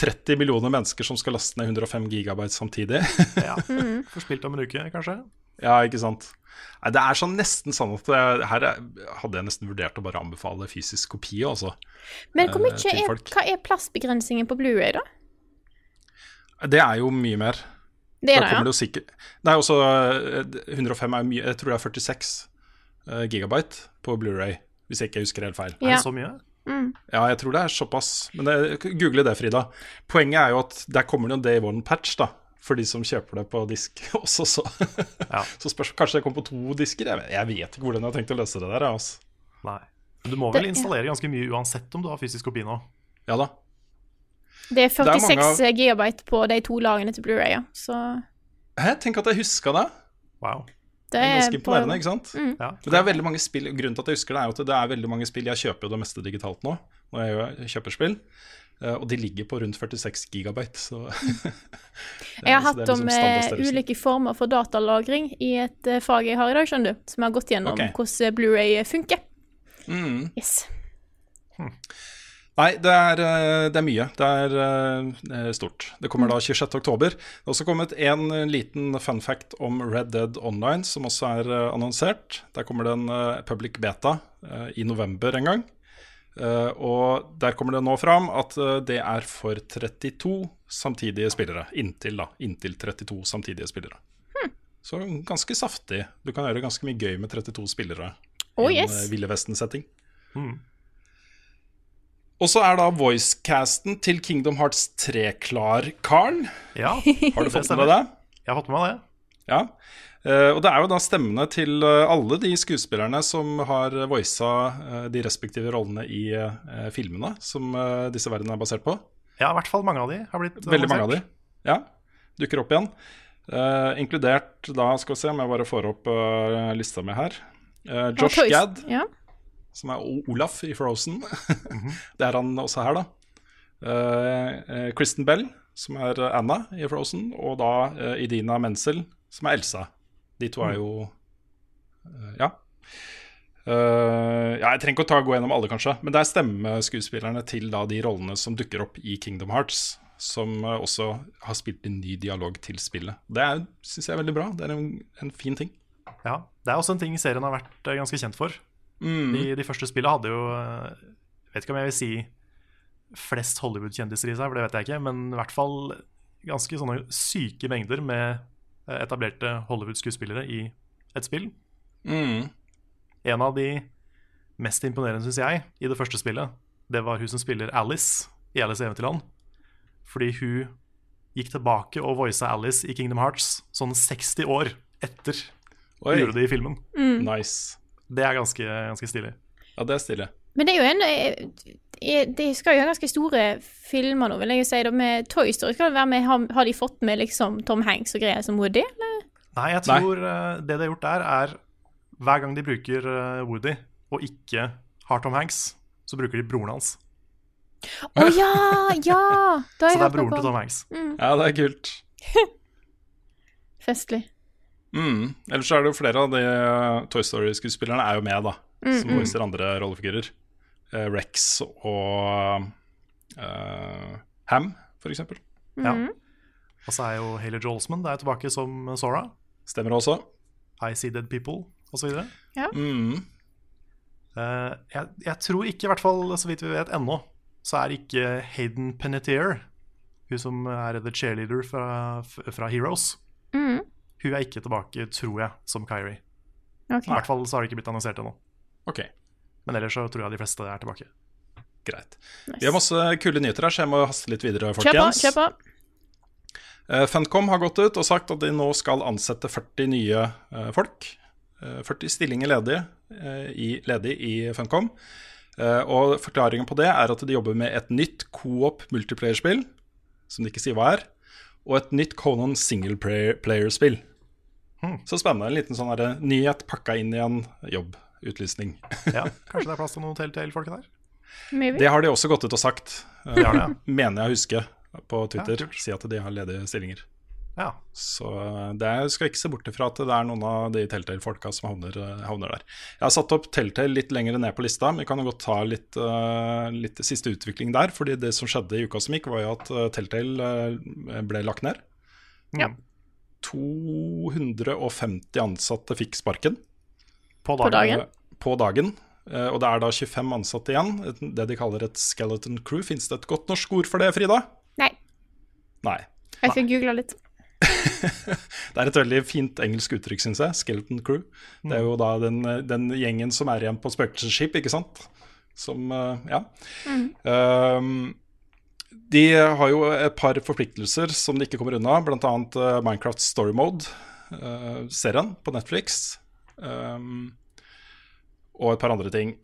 30 millioner mennesker som skal laste ned 105 gigabyte samtidig. ja. Får spilt om en uke, kanskje. ja, ikke sant. Nei, det er sånn nesten sånn at jeg, her er, hadde jeg nesten vurdert å bare anbefale fysisk kopi, Også, Men hvor Eh, mye eh, er, hva er plassbegrensningen på Blu-ray da? Det er jo mye mer. Det er Da det, ja. det jo sikkert Det er også eh, 105 er mye Jeg tror det er 46 eh, gigabyte på Blu-ray, hvis jeg ikke husker helt feil. Er det så mye? Ja, jeg tror det er såpass. Men det, google det, Frida. Poenget er jo at der kommer det jo en day one-patch, da. For de som kjøper det på disk også, så, Ja. så spørs Kanskje det kommer på to disker? Jeg vet, jeg vet ikke hvordan jeg har tenkt å løse det der. Altså. Nei. Du må vel Det- installere ganske mye uansett om du har fysisk kopi nå. Ja da. Det er er mange 46 av- gigabyte på de to lagene til Blu-ray, ja. Så Hæ, tenk at jeg huska det. Wow. Det er ganske imponerende, ikke sant? Ja. Men det er veldig mange spill Grunnen til at jeg husker det, er jo at det er veldig mange spill Jeg kjøper jo det meste digitalt nå, når jeg kjøper spill. eh, Og de ligger på rundt 46 gigabyte, så Jeg har hatt om liksom om eh, ulike former for datalagring i et eh, fag jeg har i dag, skjønner du. Som har gått gjennom okay. hvordan Blu-ray funker. Mm. Yes. Nei, det er, eh, det er mye. Det er eh, stort. Det kommer da 26. oktober. Det har også kommet en eh, liten fun fact om Red Dead Online, som også er eh, annonsert. Der kommer det en eh, public beta eh, i november en gang. Eh, og der kommer det nå fram at eh, det er for 32 samtidige spillere. Inntil, da. Inntil 32 samtidige spillere. Så ganske saftig. Du kan gjøre ganske mye gøy med 32 spillere Oh, i en yes. eh, Ville Vesten-setting. Mm. Og så er da voicecasten til Kingdom Hearts 3 klar, Carl. Ja, Har du Det fått med deg det? jeg har fått med meg det. Ja. Uh, og det er jo da stemmene til eh, alle de skuespillerne som har voisa uh, de respektive rollene i uh, filmene som eh, disse verdenene er basert på. Ja, i hvert fall mange av de har blitt Veldig mange av de. Ja, dukker opp igjen. Eh, inkludert da, skal vi se om jeg bare får opp eh, lista mi her. Eh, Josh Toys- Gad, Ja. Som er Olaf i Frozen. det er han også her, da. Uh, Kristen Bell, som er Anna i Frozen, og da uh, Idina Menzel, som er Elsa. De to er jo uh, Ja. Ja, Jeg trenger ikke å ta gå gjennom alle, kanskje, men det er stemmeskuespillerne til da de rollene som dukker opp i Kingdom Hearts, som også har spilt inn ny dialog til spillet. Det syns jeg er veldig bra. Det er en, en fin ting. Ja, Det er også en ting serien har vært ganske kjent for. Mm. De, de første spillene hadde jo Jeg Vet ikke om jeg vil si flest Hollywood-kjendiser i seg, for det vet jeg ikke, men i hvert fall ganske sånne syke mengder med eh, etablerte Hollywood-skuespillere i et spill. Mm. En av de mest imponerende, syns jeg, i det første spillet, det var hun som spiller Alice i Alice i Eventyrland. Fordi hun gikk tilbake og voisa Alice i Kingdom Hearts sånn 60 år etter hun gjorde det i filmen. nice. Det er ganske, ganske stilig. Ja, det er stilig. Men det er jo en eh, eh, De skal jo ha ganske store filmer nå, vil jeg jo si. Da, med Toy Story skal det være med Har, har de fått med liksom Tom Hanks og greier som Woody, eller? Nei, jeg tror Nei. det de har gjort der, er hver gang de bruker eh, Woody, og ikke har Tom Hanks, så bruker de broren hans. Å ja! Ja! Da har Så det er broren til. Tom Hanks. Ja, det er kult. Festlig. Mm. Ellers så er det jo flere av de eh, Toy Story-skuespillerne er jo med, da. Som voicer andre rollefigurer. Eh, Rex og eh, Ham, for eksempel. Ja. Mhm. Og så er jo Haley Joel der det er tilbake som Sora. Stemmer også. I See Dead People osv. Mm. Uh, jeg, jeg tror ikke, i hvert fall så vidt vi vet ennå, så er ikke Hayden Penetier, hun som er the cheerleader fra, fra Heroes, Mhm. Hun er ikke tilbake, tror jeg, som Kyrie. Okay. I hvert fall så har det ikke blitt annonsert ennå. Ok, Men ellers så tror jeg de fleste er tilbake. greit. Nice. Vi har masse kule nyheter her, så jeg må haste litt videre, Kjøp på, kjøp på. Uh, Funcom har gått ut og sagt at de nå skal ansette 40 nye uh, folk. Uh, 40 stillinger ledige, eh, i, ledig i Funcom. Eh, og forklaringen på det er at de jobber med et nytt co-op multiplayer-spill, som de ikke sier hva er, og et nytt Conan single-player-spill. Hmm. Så spennende. En liten sånn her nyhet pakka inn i en jobbutlysning. Ja, Kanskje det er plass til noen Telltale-folk der? Maybe. Det har de også gått ut og sagt, eh, ja. mener jeg å huske, på Twitter. Ja, si at de har ledige stillinger. ja. Så det er, skal ikke se bort ifra at det er noen av de Telltale-folka som havner, eh, havner der. Jeg har satt opp Telltale litt lenger ned på lista, men vi kan jo godt ta litt, eh, litt siste utvikling der. fordi det som skjedde i uka som gikk, var jo at eh, Telltale eh, ble lagt ned. Ja. 250 ansatte fikk sparken På På dagen. på dagen. Eh, Og det er da 25 ansatte igjen. Det de kaller et skeleton crew. Fins det et godt norsk ord for det, Frida? Nei, Nei. jeg skal google litt. Det er et veldig fint engelsk uttrykk, syns jeg. Skeleton crew. Det er jo da den, den gjengen som er igjen på spøkelsesskip, ikke sant. Som eh, Ja. Um, de har jo et par forpliktelser som de ikke kommer unna, bl.a. Uh, Minecraft Story Mode-serien på Netflix. Um, og et par andre ting.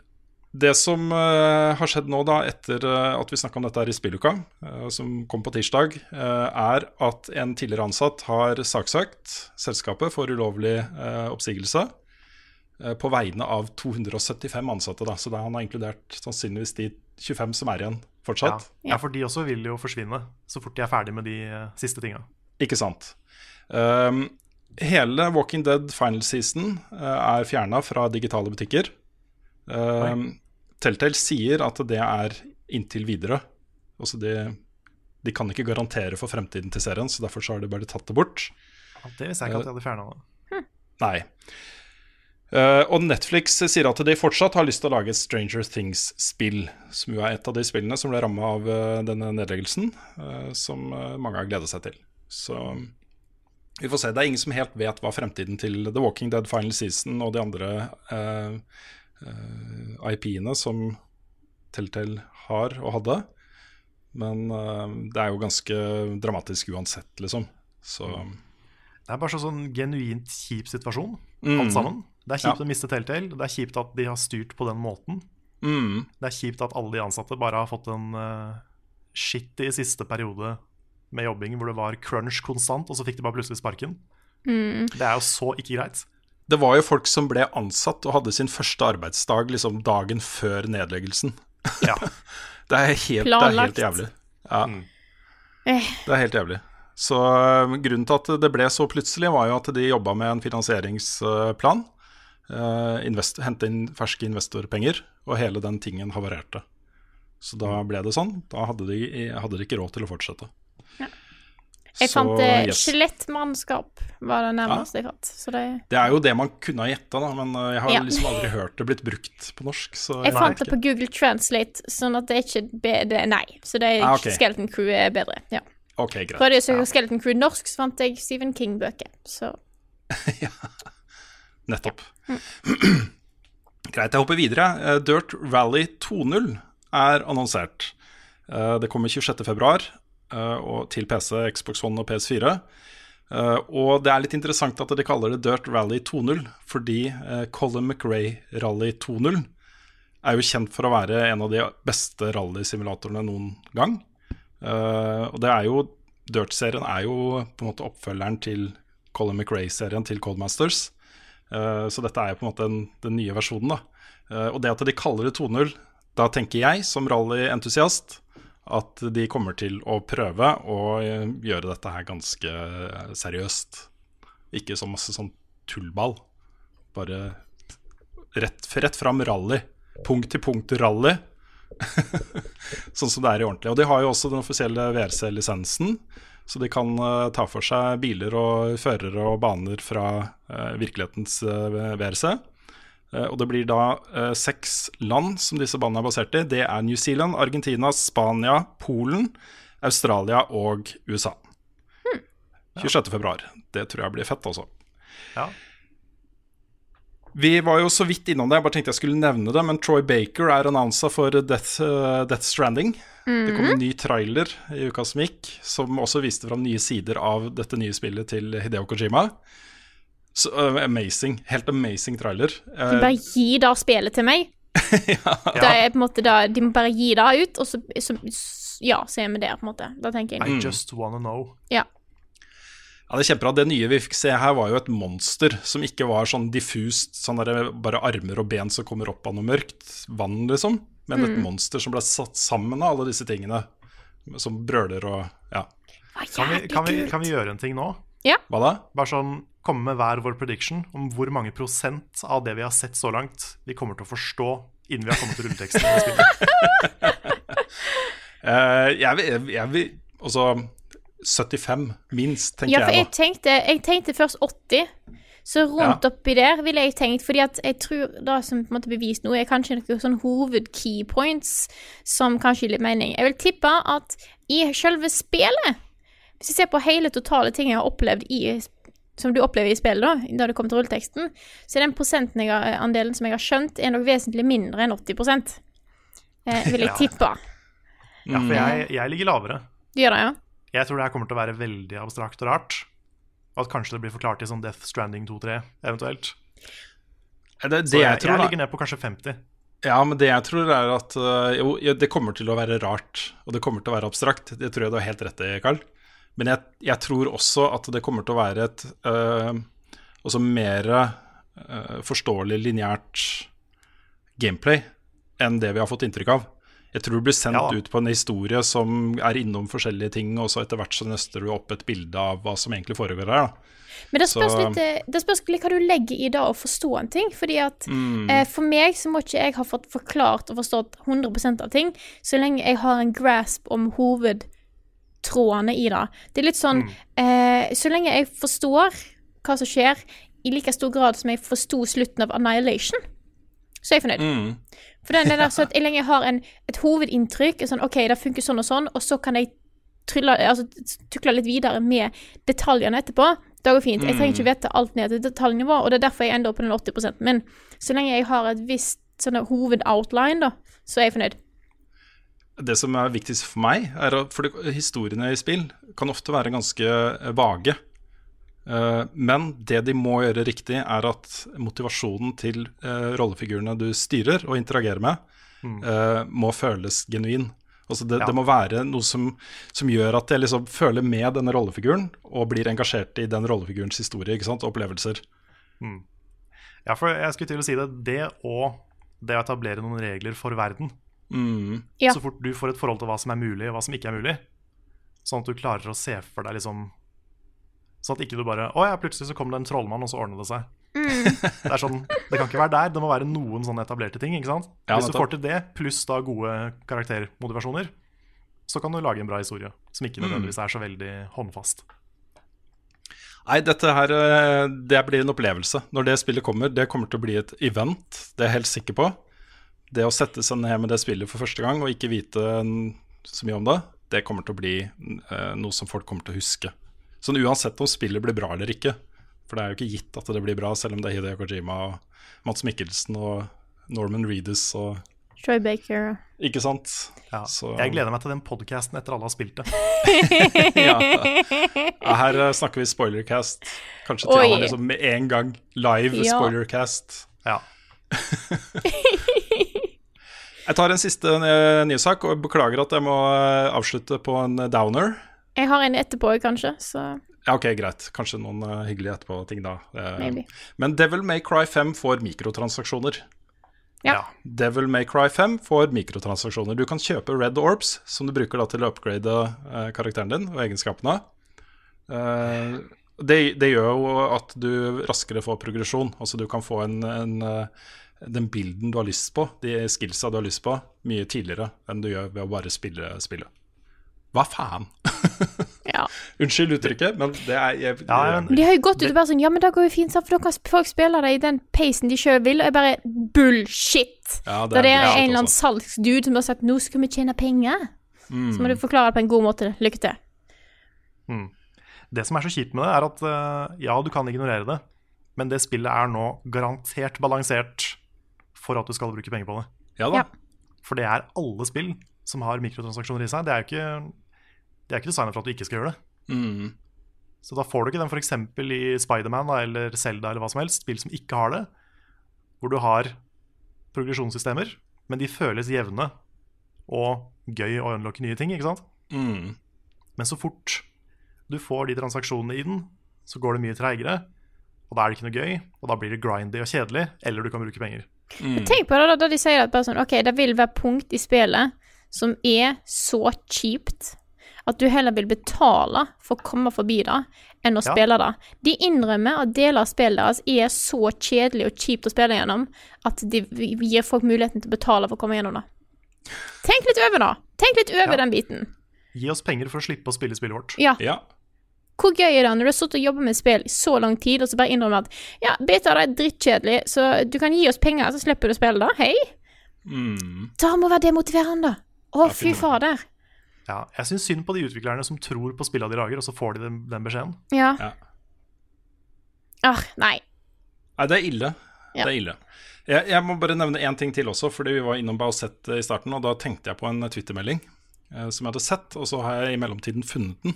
Det som uh, har skjedd nå, da, etter eh, at vi snakka om dette her i spilluka, eh, som kom på tirsdag, eh, er at en tidligere ansatt har saksøkt selskapet for ulovlig eh, oppsigelse eh, på vegne av 275 ansatte. Da. Så da han har inkludert sannsynligvis de 25 som er igjen fortsatt. ja, for de også vil jo forsvinne så fort de er ferdig med de eh, siste tinga. Ikke sant. Um, hele Walking Dead final season uh, er fjerna fra digitale butikker. Um, Telltale sier at det er inntil videre. Altså de, de kan ikke garantere for fremtiden til serien, så derfor så har de bare tatt det bort. Ja, det visste jeg ikke at de hadde fjerna det. Nei. Uh, og Netflix sier at de fortsatt har lyst til å lage et Stranger Things-spill, som jo er et av de spillene som ble ramma av uh, denne nedleggelsen, uh, som mange har gledet seg til. Så vi får se. Det er ingen som helt vet hva fremtiden til The Walking Dead Final Season og de andre IP-ene som Telltale har og hadde. Men det er jo ganske dramatisk uansett, liksom. Så Det er bare så sånn genuint kjip situasjon, Mm. alt sammen. Det er kjipt Ja. å miste Telltale. Det er kjipt at de har styrt på den måten. mm, Det er kjipt at alle de ansatte bare har fått en uh, shitty siste periode med jobbing hvor det var crunch konstant, og så fikk de bare plutselig sparken. Det er jo så ikke greit. Det var jo folk som ble ansatt og hadde sin første arbeidsdag liksom dagen før nedleggelsen. Ja. Det er helt, det er helt jævlig. Ja, Mm. det er helt jævlig. Så øh, grunnen til at det ble så plutselig, var jo at de jobba med en finansieringsplan. Øh, invest, hente inn ferske investorpenger, og hele den tingen havarerte. Så da ble det sånn. Da hadde de, hadde de ikke råd til å fortsette. jeg Så, fant eh, yes. skjelettmannskap, var det nærmeste jeg fant. Så det Det er jo det man kunne ha gjetta, men øh, jeg har Ja. liksom aldri hørt det blitt brukt på norsk. Så Jeg vet fant det på Google Translate, sånn at det er ikke bedre det, Nei. Så det er Ah, okay. Skeleton Crew er bedre. Ja. Ok, greit. Prøvde jeg å søke Skeleton Crew norsk, så fant jeg Stephen King-bøker. Så Nettopp. Greit, jeg hopper videre. Eh, Dirt Rally 2.0 er annonsert. Eh, Det kommer 26.2. og til PC, Xbox One og PS4. Eh, og det er litt interessant at de kaller det Dirt Rally 2.0, fordi Colin McRae Rally 2.0 er jo kjent for å være en av de beste rallysimulatorene noen gang. Eh, og det er jo Dirt-serien er jo på en måte oppfølgeren til Colin McRae-serien til Codemasters. Uh, så dette er jo på en måte den, den nye versjonen. da uh, Og det at de kaller det 2.0, da tenker jeg som rallyentusiast at de kommer til å prøve å uh, gjøre dette her ganske seriøst. Ikke så masse sånn tullball. Bare rett, rett fram rally. Punkt til punkt rally. sånn som det er i ordentlig. Og de har jo også den offisielle VRC-lisensen, så de kan uh, ta for seg biler og førere og baner fra uh, virkelighetens uh, VRC. og det blir da seks land som disse banene er basert i. Det er New Zealand, Argentina, Spania, Polen, Australia og USA. 26. februar. Det tror jeg blir fett, altså. Ja. Vi var jo så vidt innom det, jeg bare tenkte jeg skulle nevne det, men Troy Baker er annonsa for Death, uh, Death Stranding. Det kom en ny trailer i uka som gikk, som også viste fram nye sider av dette nye spillet til Hideo Kojima. Så, uh, amazing. Helt amazing trailer. De Uh, bare gi da spillet til meg. Er en måte da, De må bare gi det ut, og så, så Ja, så er vi der, på en måte. Da tenker jeg. I just wanna know. Ja. Ja, det er kjempebra. Det nye vi fikk se her, var jo et monster som ikke var sånn diffust, sånn der, bare armer og ben som kommer opp av noe mørkt vann, liksom. Men et monster som ble satt sammen av alle disse tingene. Som brøler og Ja. Kan vi, kan, vi, kan vi gjøre en ting nå? Ja. Hva da? Bare sånn komme med hver vår prediction om hvor mange prosent av det vi har sett så langt, vi kommer til å forstå innen vi har kommet til rulleteksten. uh. Eh, jeg vil, jeg vil Altså 75, minst, tenker Ja, for jeg jeg tenkte, jeg tenkte først 80. Så rundt Ja. oppi der ville jeg tenkt, fordi at jeg tror det som på en måte bevist nå, er kanskje noen sånn hoved-keypoints som kanskje gir litt mening. Jeg vil tippe at i selve spillet, hvis jeg ser på hele totale ting jeg har opplevd i som du opplever i spillet, da, da det kommer til rulleteksten, så er den prosenten jeg har, andelen som jeg har skjønt, er nok vesentlig mindre enn 80 eh, vil jeg Ja. tippe. Ja, for jeg, jeg ligger lavere. Du gjør det, ja? Jeg tror det her kommer til å være veldig abstrakt og rart. Og at kanskje det blir forklart i sånn Death Stranding 2-3 eventuelt. Eh, Det, det Så jeg, jeg tror, jeg ligger ned på kanskje 50. Ja, men det jeg tror er at øh, Jo, det kommer til å være rart, og det kommer til å være abstrakt. Det tror jeg du har helt rett i, Carl. Men jeg, jeg tror også at det kommer til å være et øh, mer øh, forståelig lineært gameplay enn det vi har fått inntrykk av. Jeg tror du blir sendt Ja ut på en historie som er innom forskjellige ting, og så etter hvert så nøster du opp et bilde av hva som egentlig foregår her. da. Men det spørs, litt, eh, det spørs litt hva du legger i det å forstå en ting. Fordi at Mm. eh, For meg så må ikke jeg ha fått forklart og forstått 100% av ting, så lenge jeg har en grasp om hovedtrådene i det. Det er litt sånn eh, Så lenge jeg forstår hva som skjer, i like stor grad som jeg forsto slutten av Annihilation, så er jeg fornøyd. Mm. For den er der så at jeg lenge har en, et hovedinntrykk, sånn, OK, det funker sånn og sånn, og så kan jeg trylle, altså, tukle litt videre med detaljene etterpå. Det går fint. Jeg trenger ikke vite alt ned til detaljnivå, og det er derfor jeg ender opp på den 80% Men så lenge jeg har et visst sånn hovedoutline, da, så er jeg fornøyd. Det som er viktigst for meg, er at for historiene i spill kan ofte være ganske vage. Eh, Men det de må gjøre riktig, er at motivasjonen til eh, rollefigurene du styrer og interagerer med, eh, må føles genuin. Altså det, Ja. det må være noe som, som gjør at jeg liksom føler med denne rollefiguren og blir engasjert i den rollefigurens historie ikke sant? og opplevelser. Ja, for jeg skulle til å si det. Det og det å etablere noen regler for verden. Mm. Ja. Så fort du får et forhold til hva som er mulig, og hva som ikke er mulig. Sånn at du klarer å se for deg liksom Sånn at ikke du bare Å ja, plutselig så kom det en trollmann, og så ordna det seg. Det er sånn, det kan ikke være der. Det må være noen sånne etablerte ting. ikke sant? Ja, Hvis du får til det, pluss da gode karaktermotivasjoner, så kan du lage en bra historie som Mm. ikke nødvendigvis er så veldig håndfast. Nei, dette her eh, det blir en opplevelse. Når det spillet kommer, det kommer til å bli et event, det er jeg helt sikker på. Det å sette seg ned med det spillet for første gang og ikke vite mm, så mye om det, det kommer til å bli eh, noe som folk kommer til å huske. Sånn uansett om spillet blir bra eller ikke. For det er jo ikke gitt at det blir bra, selv om det er Hideo Kojima og Mats Mikkelsen og Norman Reedus og Troy Baker. Ikke sant? Ja. Så- Jeg gleder meg til den podkasten etter alle har spilt det. ja. ja, her eh, snakker vi spoilercast. Kanskje til alle liksom med en gang live Ja. spoilercast. Ja. Jeg tar en siste eh, nyhetssak og beklager at jeg må eh, avslutte på en downer. Jeg har en etterpå, kanskje, så Ja, ok, greit. Kanskje noen uh, hyggelige etterpå-ting da. Uh, Men Devil May Cry 5 får mikrotransaksjoner. Ja. Devil May Cry 5 får mikrotransaksjoner. Du kan kjøpe Red Orbs, som du bruker da til å upgrade uh, karakteren din og egenskapene. Uh, det, det gjør jo at du raskere får progresjon. Altså du kan få en, en, den bilden du har lyst på, de skillsa du har lyst på, mye tidligere enn du gjør ved å bare spille spillet. Hva faen? ja. Unnskyld uttrykket, men det er jeg, Ja, ja, de har jo gått ut og bare sånn Ja, men det går jo fint, for da kan folk spille det i den pacen de sjøl vil, og jeg bare Bullshit! Ja, Da det er en eller annen salgsdude som har sagt 'nå skal vi tjene penger', Mm. så må du forklare det på en god måte. Lykke til. Det som er så kjipt med det, er at eh, ja, du kan ignorere det, men det spillet er nå garantert balansert for at du skal bruke penger på det. Ja da. Ja. For det er alle spill som har mikrotransaksjoner i seg. Det er jo ikke, det er ikke designa for at du ikke skal gjøre det. Mm. Så da får du ikke den f.eks. i Spiderman eller Zelda eller hva som helst, spill som ikke har det, hvor du har progresjonssystemer, men de føles jevne og gøy å unlocke nye ting, ikke sant? Mm. Men så fort du får de transaksjonene i den, så går det mye treigere, og da er det ikke noe gøy, og da blir det grindy og kjedelig, eller du kan bruke penger. Tenk på det da, da de sier at bare sånn Ok, det vil være punkt i spillet som er så kjipt at du heller vil betale for å komme forbi det, enn å Ja. spille det. De innrømmer at deler av spillet deres er så kjedelig og kjipt å spille gjennom at de gir folk muligheten til å betale for å komme gjennom det. Tenk litt over det. Tenk litt over Ja. den biten. Gi oss penger for å slippe å spille spillet vårt. Ja. Ja. Hvor gøy er det når du har sittet og jobbet med spill i så lang tid, og så bare innrømmer at ja, beta det er drittkjedelig, så du kan gi oss penger, så slipper du å spille det. Hei? Mm. Det må være demotiverende. Å, fy fader. Ja, jeg syns synd på de utviklerne som tror på spillene de lager, og så får de den, den beskjeden. Ja. Ja. Ah, nei. Nei, det er ille. Ja. Det er ille. Jeg, jeg må bare nevne én ting til også, fordi vi var innom Bausett i starten, og da tenkte jeg på en Twitter-melding eh, som jeg hadde sett, og så har jeg i mellomtiden funnet den.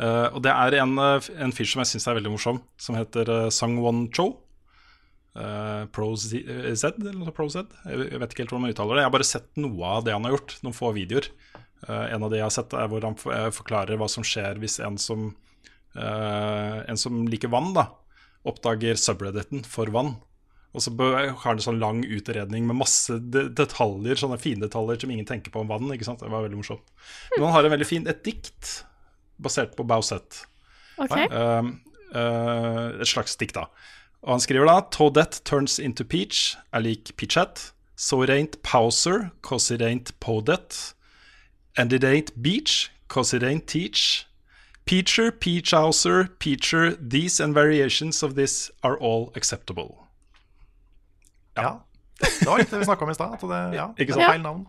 Eh, og det er en, eh, en fyr som jeg syns er veldig morsom, som heter uh, Sangwon Cho. Uh, eh, Z, eller noe Pro Z? Jeg jeg vet ikke helt hvordan man uttaler det. Jeg har bare sett noe av det han har gjort, noen få videoer. Eh, en av de jeg har sett, er hvor han eh, forklarer hva som skjer hvis en som, eh, en som liker vann, da, oppdager subredditen for vann. Og så har han en sånn lang utredning med masse detaljer, sånne fine detaljer som ingen tenker på om vann. ikke sant? Det var veldig morsomt. Men han har en veldig fin, et dikt basert på Bausett. OK. Uh, uh, et slags dikt, da. Og han skriver da Toadette turns into peach er lik peachette. So it ain't Powser, cause it ain't Podet. And it ain't beach, cause it ain't teach. Peacher, peachhouser, peacher, these and variations of this are all acceptable. Ja. Det var litt det vi snakka om i stad. Det, ja, det Ikke er sant? feil navn.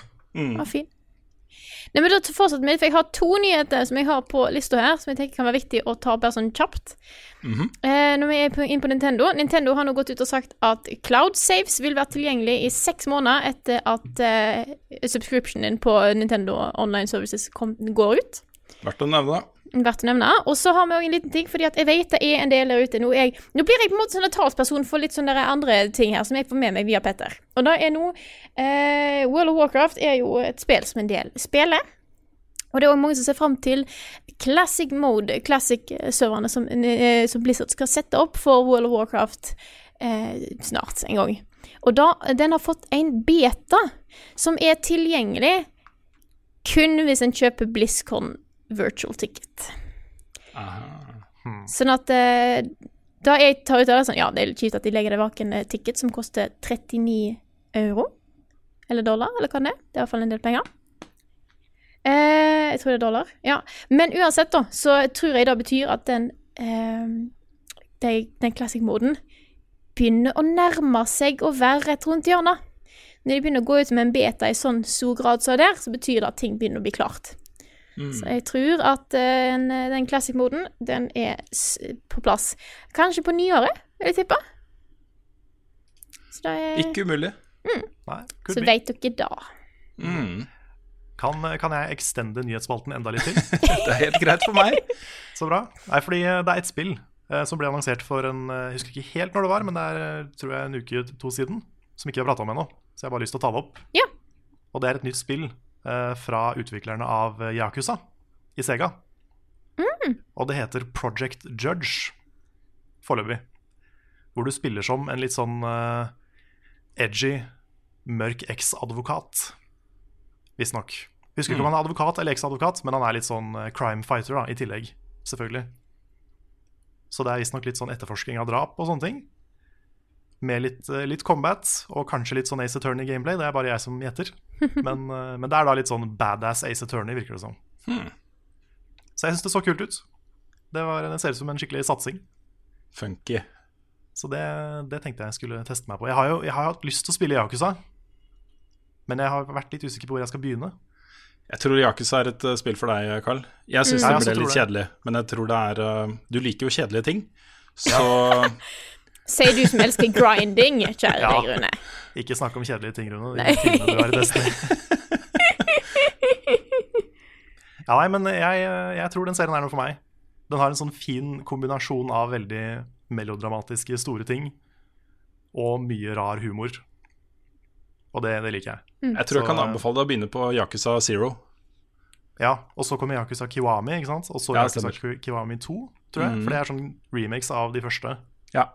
Nei, men da fortsetter vi, for Jeg har to nyheter som jeg har på lista her, som jeg tenker kan være viktig å ta bare sånn kjapt. eh, når vi er inne inn på Nintendo Nintendo har nå gått ut og sagt at Cloud Saves vil være tilgjengelig i seks måneder etter at eh, subscriptionen din på Nintendo Online Services kom, går ut. Verdt å nevne. Verdt å nevne. Og så har vi også en liten ting, fordi jeg vet det er en del der ute nå. Jeg, nå blir jeg på en måte sånn talsperson for litt sånne andre ting her, som jeg får med meg via Petter. Og da er nå eh, World of Warcraft er jo et spill som en del spiller. Og det er også mange som ser fram til classic mode, classic-serverne som, eh, som Blizzard skal sette opp for World of Warcraft eh, snart en gang. Og da, den har fått en beta som er tilgjengelig kun hvis en kjøper BlizzCon virtual ticket. Sånn at eh, da jeg tar ut av det sånn Ja, det er litt kjipt at de legger det bak en eh, ticket som koster 39 euro. Eller dollar, eller hva det er. Det er i hvert fall en del penger. Eh, jeg tror det er dollar. Ja. Men uansett, da, så tror jeg det betyr at den eh, den, Den classic-moden begynner å nærme seg å være rett rundt hjørnet. Når de begynner å gå ut med en beta i sånn stor grad som det er, så betyr det at ting begynner å bli klart. Så jeg tror at den, den classic-moden, den er på plass. Kanskje på nyåret, vil jeg tippe. Så det er Ikke umulig. Nei, Så be. vet dere da. Kan, kan jeg extende nyhetsspalten enda litt til? Det er helt greit for meg. Så bra. Nei, fordi eh, det er et spill eh, som ble annonsert for en eh, Jeg husker ikke helt når det var, men det er eh, tror jeg en uke to siden. Som ikke vi har prata om ennå. Så jeg har bare lyst til å ta det opp. Ja. Og det er et nytt spill eh, fra utviklerne av eh, Yakuza i Sega. Og det heter Project Judge foreløpig. Hvor du spiller som en litt sånn uh, edgy, mørk eksadvokat. Visstnok. Husker ikke om han er advokat eller eksadvokat, men han er litt sånn eh, crime fighter da, i tillegg. Selvfølgelig. Så det er visstnok litt sånn etterforsking av drap og sånne ting. Med litt, eh, litt combat og kanskje litt sånn Ace Attorney gameplay. Det er bare jeg som gjetter. Men, eh, men det er da litt sånn badass Ace Attorney, virker det som. Så jeg syns det så kult ut. Det, var, det ser ut som en skikkelig satsing. Funky. Så det, det tenkte jeg skulle teste meg på. Jeg har jo jeg har hatt lyst til å spille Yakuza, men jeg har vært litt usikker på hvor jeg skal begynne. Jeg tror Yakuza er et eh, spill for deg, Carl. Jeg syns mm. det ble litt det. kjedelig, men jeg tror det er eh, Du liker jo kjedelige ting. Så Sier du som elsker grinding, kjære Ja. deg, Rune. Ikke snakk om kjedelige ting, Rune. Nei. De du har i Destiny. ja, nei, men jeg, jeg tror den serien er noe for meg. Den har en sånn fin kombinasjon av veldig melodramatiske store ting og mye rar humor. Og det, det liker jeg. jeg tror jeg Så- kan anbefale deg å begynne på Yakuza Zero. Ja, Og så kommer Yakuza Kiwami, ikke sant? og så Ja, Yakuza. Kiwami 2, tror jeg. For det er sånn remakes av de første. Ja.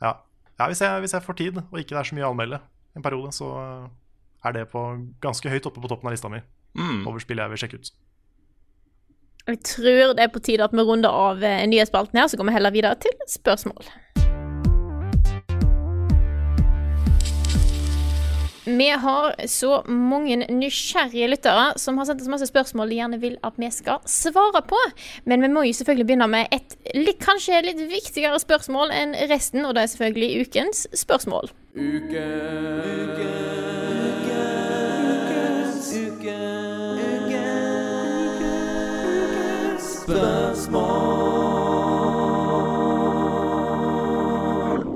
Ja, ja hvis, jeg, hvis jeg får tid, og ikke det er så mye å anmelde en periode, så er det på ganske høyt oppe på toppen av lista mi over spill jeg vil sjekke ut. Jeg tror det er på tide at vi runder av eh, nyhetsspalten her, så går vi heller videre til spørsmål. Vi har så mange nysgjerrige lyttere som har sendt oss masse spørsmål de gjerne vil at vi skal svare på. Men vi må jo selvfølgelig begynne med et litt, kanskje litt viktigere spørsmål enn resten, og det er selvfølgelig ukens spørsmål.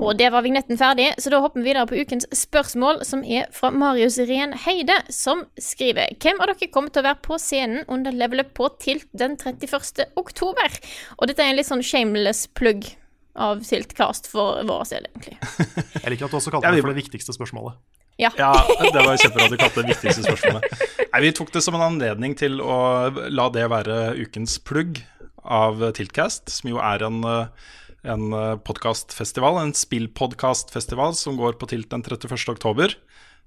Og det var vignetten ferdig, så da hopper vi videre på ukens spørsmål, som er fra Marius Ren Heide, som skriver Hvem av dere kommer til å være på scenen under Level Up på Tilt den 31. oktober? Og dette er en litt sånn shameless plugg av Tiltcast for vår del, egentlig. Jeg liker at du også kalte det for det viktigste spørsmålet. Ja. Ja, det var kjempebra at du kalte det viktigste spørsmålet. Nei, Vi tok det som en anledning til å la det være ukens plugg av Tiltcast, som jo er en, eh, en podkastfestival, en spillpodkastfestival som går på Tilt den 31. oktober.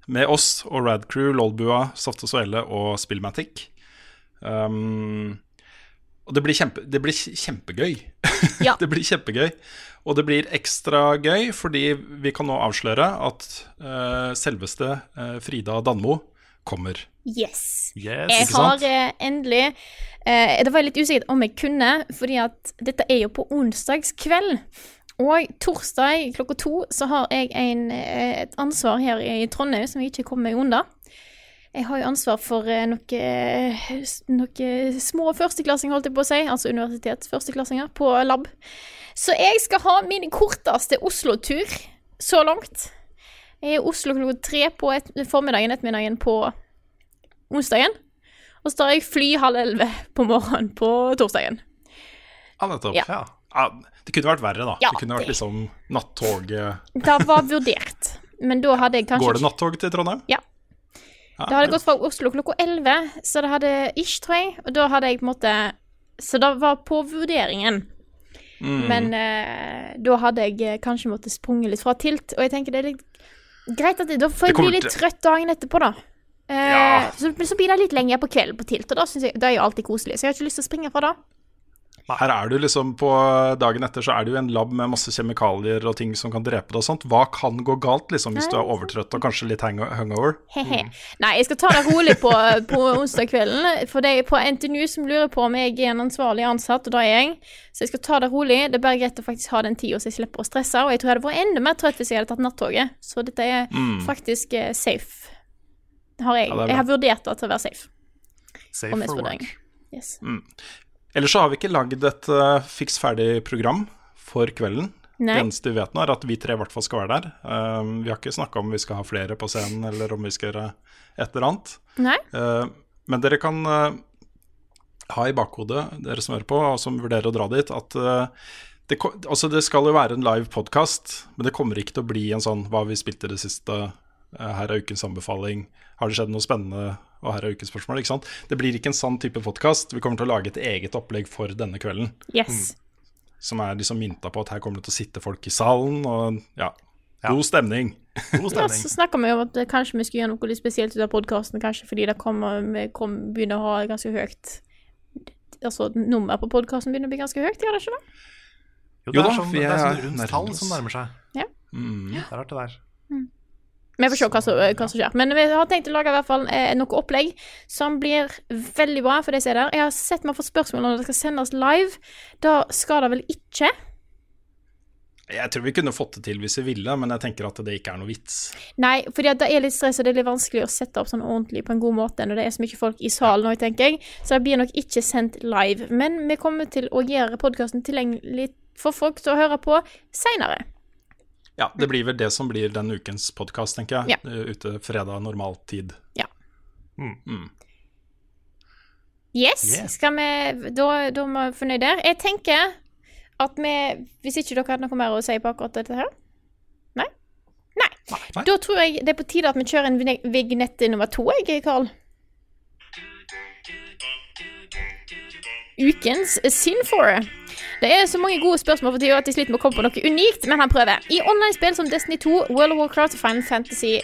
Med oss og Radcrew, Lolbua, Softe Suelle og Spillmatic. Um, og det blir, kjempe, det blir kjempegøy. Ja. det blir kjempegøy. Og det blir ekstra gøy fordi vi kan nå avsløre at uh, selveste uh, Frida Danmo kommer. Yes. Yes. Jeg har eh, endelig eh, Det var litt usikkert om jeg kunne, fordi at dette er jo på onsdagskveld. Og torsdag klokka to så har jeg en, eh, et ansvar her i Trondheim som jeg ikke kommer meg unna. Jeg har jo ansvar for noen noe, noe små førsteklassinger, holdt jeg på å si, altså universitetsførsteklassinger, på lab. Så jeg skal ha min korteste Oslo-tur så langt. Jeg er i Oslo klokka tre på et, formiddagen ettermiddagen på onsdagen. Og så tar jeg fly halv elleve på morgenen på torsdagen. Ja, nettopp. Ja. Ja. Det kunne vært verre, da. Ja, det kunne vært liksom nattoget Det var vurdert. Men da hadde jeg kanskje Går det nattog til Trondheim? Ja. Ja, Da hadde jeg gått fra Oslo klokka 11, så det hadde ish, tror jeg. Og da hadde jeg på en måte Så det var på vurderingen. Mm. Men eh, da hadde jeg eh, kanskje måttet sprunge litt fra tilt. Og jeg tenker det er litt greit at det, da får jeg bli litt til- trøtt dagen etterpå, da. Eh, Ja. så, så blir det litt lenger på kvelden på tilt, og da jeg, det er jo alltid koselig. Så jeg har ikke lyst til å springe fra det. Her er du liksom på dagen etter så er du i en lab med masse kjemikalier og ting som kan drepe deg og sånt. Hva kan gå galt liksom hvis du er overtrøtt og kanskje litt hungover? Mm. Nei, jeg skal ta det rolig på, på onsdag kvelden. For det er på NTNU som lurer på om jeg er en ansvarlig ansatt, og det er jeg. Så jeg skal ta det rolig. Det er bare greit å faktisk ha den tida så jeg slipper å stresse. Og jeg tror jeg hadde vært enda mer trøtt hvis jeg hadde tatt nattoget. Så dette er faktisk eh, safe. Har jeg, Ja, jeg har vurdert det til å være safe. Safe for work. Yes. Ellers så har vi ikke lagd et uh, fiks ferdig program for kvelden. Nei. Det eneste vi vet nå, er at vi tre i hvert fall skal være der. Uh, vi har ikke snakka om vi skal ha flere på scenen, eller om vi skal gjøre et eller annet. Nei? Uh, men dere kan ha i bakhodet, dere som hører på, og som vurderer å dra dit, at det, altså det skal jo være en live podkast, men det kommer ikke til å bli en sånn 'hva vi spilte i det siste', 'her er ukens anbefaling', 'har det skjedd noe spennende', og 'her er ukespørsmål. ikke sant? Det blir ikke en sann type podkast. Vi kommer til å lage et eget opplegg for denne kvelden Yes. som er liksom mynta på at her kommer det til å sitte folk i salen, og ja, Ja. god stemning. God stemning. Ja, så snakker vi om at eh, kanskje vi skulle gjøre noe litt spesielt ut av podkasten, kanskje fordi det kommer, vi kom, begynner å ha ganske høyt Altså nummer på podkasten begynner å bli ganske høyt, gjør det ikke det? Jo, det er sånn, det er sånn rundt tall som nærmer seg. Ja. Mm. Det er rart, det der. Vi får se hva som, hva som skjer. Men vi har tenkt å lage i hvert fall eh, noe opplegg som blir veldig bra for de som er der. Jeg har sett meg for spørsmål om det skal sendes live. Da skal det vel ikke? Jeg tror vi kunne fått det til hvis vi ville, men jeg tenker at det ikke er noe vits. Nei, for det er litt stress, og det er litt vanskelig å sette opp sånn ordentlig på en god måte når det er så mye folk i salen òg, tenker jeg. Så det blir nok ikke sendt live. Men vi kommer til å gjøre podkasten tilgjengelig for folk til å høre på seinere. Ja, det blir vel det som blir den ukens podkast, tenker jeg. Ja. Eh, Ute fredag normal tid. Ja. Mm. Yes, yeah. skal vi Da, da må vi fornøyd der. Jeg tenker at vi Hvis ikke dere hadde noe mer å si på akkurat dette her? Nei? Nei. Nei. Da tror jeg det er på tide at vi kjører en vine- vignett nummer to, jeg, Karl. Ukens Sinfor. Det er så mange gode spørsmål for tida at de sliter med å komme på noe unikt, men han prøver. I online-spill som Destiny 2, World of Warcraft, Final Fantasy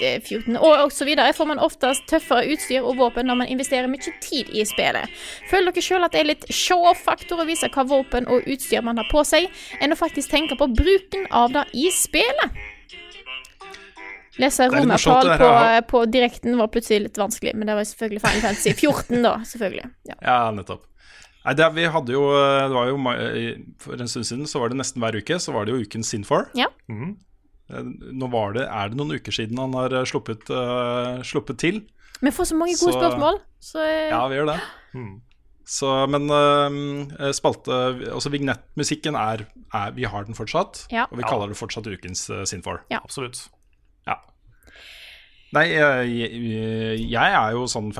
eh, 14 og, osv. får man oftest tøffere utstyr og våpen når man investerer mye tid i spillet. Føler dere sjøl at det er litt show-off-faktor å vise hva våpen og utstyr man har på seg, enn å faktisk tenke på bruken av det i spillet? Lese er romertall på, på direkten var plutselig litt vanskelig, men det var selvfølgelig Final Fantasy 14, da. Selvfølgelig. Ja. Ja, nettopp. Nei, det, vi hadde jo, det var jo For en stund siden så var det nesten hver uke så var det jo ukens Sinfor. Ja. Mm. Eh, Nå var det, er det noen uker siden han har eh, sluppet, uh, sluppet til. Vi får så mange gode Så- spørsmål, så eh, Ja, vi gjør det. Mm. Så, men uh, spalte Altså vignettmusikken er, er Vi har den fortsatt, Ja. og vi kaller det fortsatt ukens uh, Sinfor. Absolutt. Ja. Nei, jeg, jeg, er jo sånn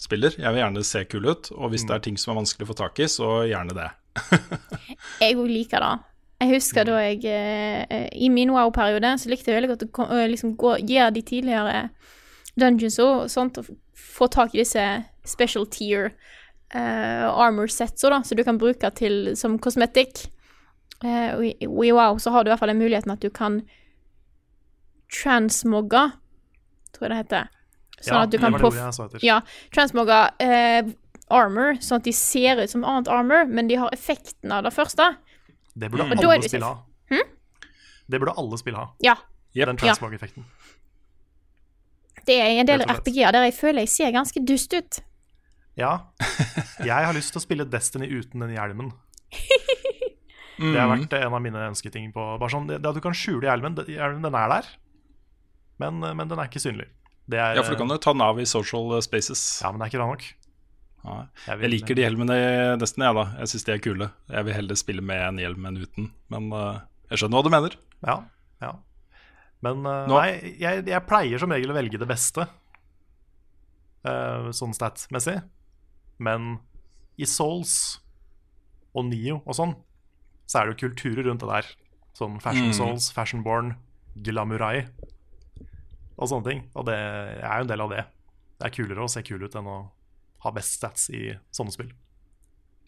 fashion-spiller. Jeg vil gjerne se kul ut, og hvis det er ting som er vanskelig å få tak i, så gjerne det. Jeg òg liker det. Jeg husker da jeg eh, I min wow-periode så likte jeg veldig godt å ko- å liksom gå, gjøre de tidligere dungeons og sånt, og få tak i disse special tier uh, armor sets da, som du kan bruke til som kosmetikk. Uh, og i, og i wow så har du i hvert fall den muligheten at du kan transmogge, tror jeg det heter. Sånn ja, at du det kan var det jeg sa etter. ja, transmoga eh, armor, sånn at de ser ut som annet armor, men de har effekten av det første. Det burde mm. alle spille spill ha. Det burde alle spill ha. Ja. Den transmog-effekten. det er en del. RPG-er der jeg føler jeg ser ganske dust ut. Ja. Jeg har lyst til å spille Destiny uten den hjelmen. Det har vært en av mine ønsketing. på bare sånn, det, det at du kan skjule hjelmen, hjelmen den er der, men, men den er ikke synlig. Det er, Ja, for du kan jo ta den av i social spaces. ja, men det er ikke bra nok. Ja. Jeg vil- Jeg liker de hjelmene i Destiny, jeg, da. Jeg syns de er kule. Jeg vil heller spille med en hjelm enn uten. Men uh, jeg skjønner hva du mener. Ja, ja. Men uh, nei, jeg, jeg pleier som regel å velge det beste, uh, sånn stat-messig. Men i Souls og Nio og sånn, så er det jo kulturer rundt det der. Sånn Fashion Mm. Souls, Fashionborn, Glamurai og sånne ting. Og det er jo en del av det. Det er kulere å se kul ut enn å ha best stats i sånne spill.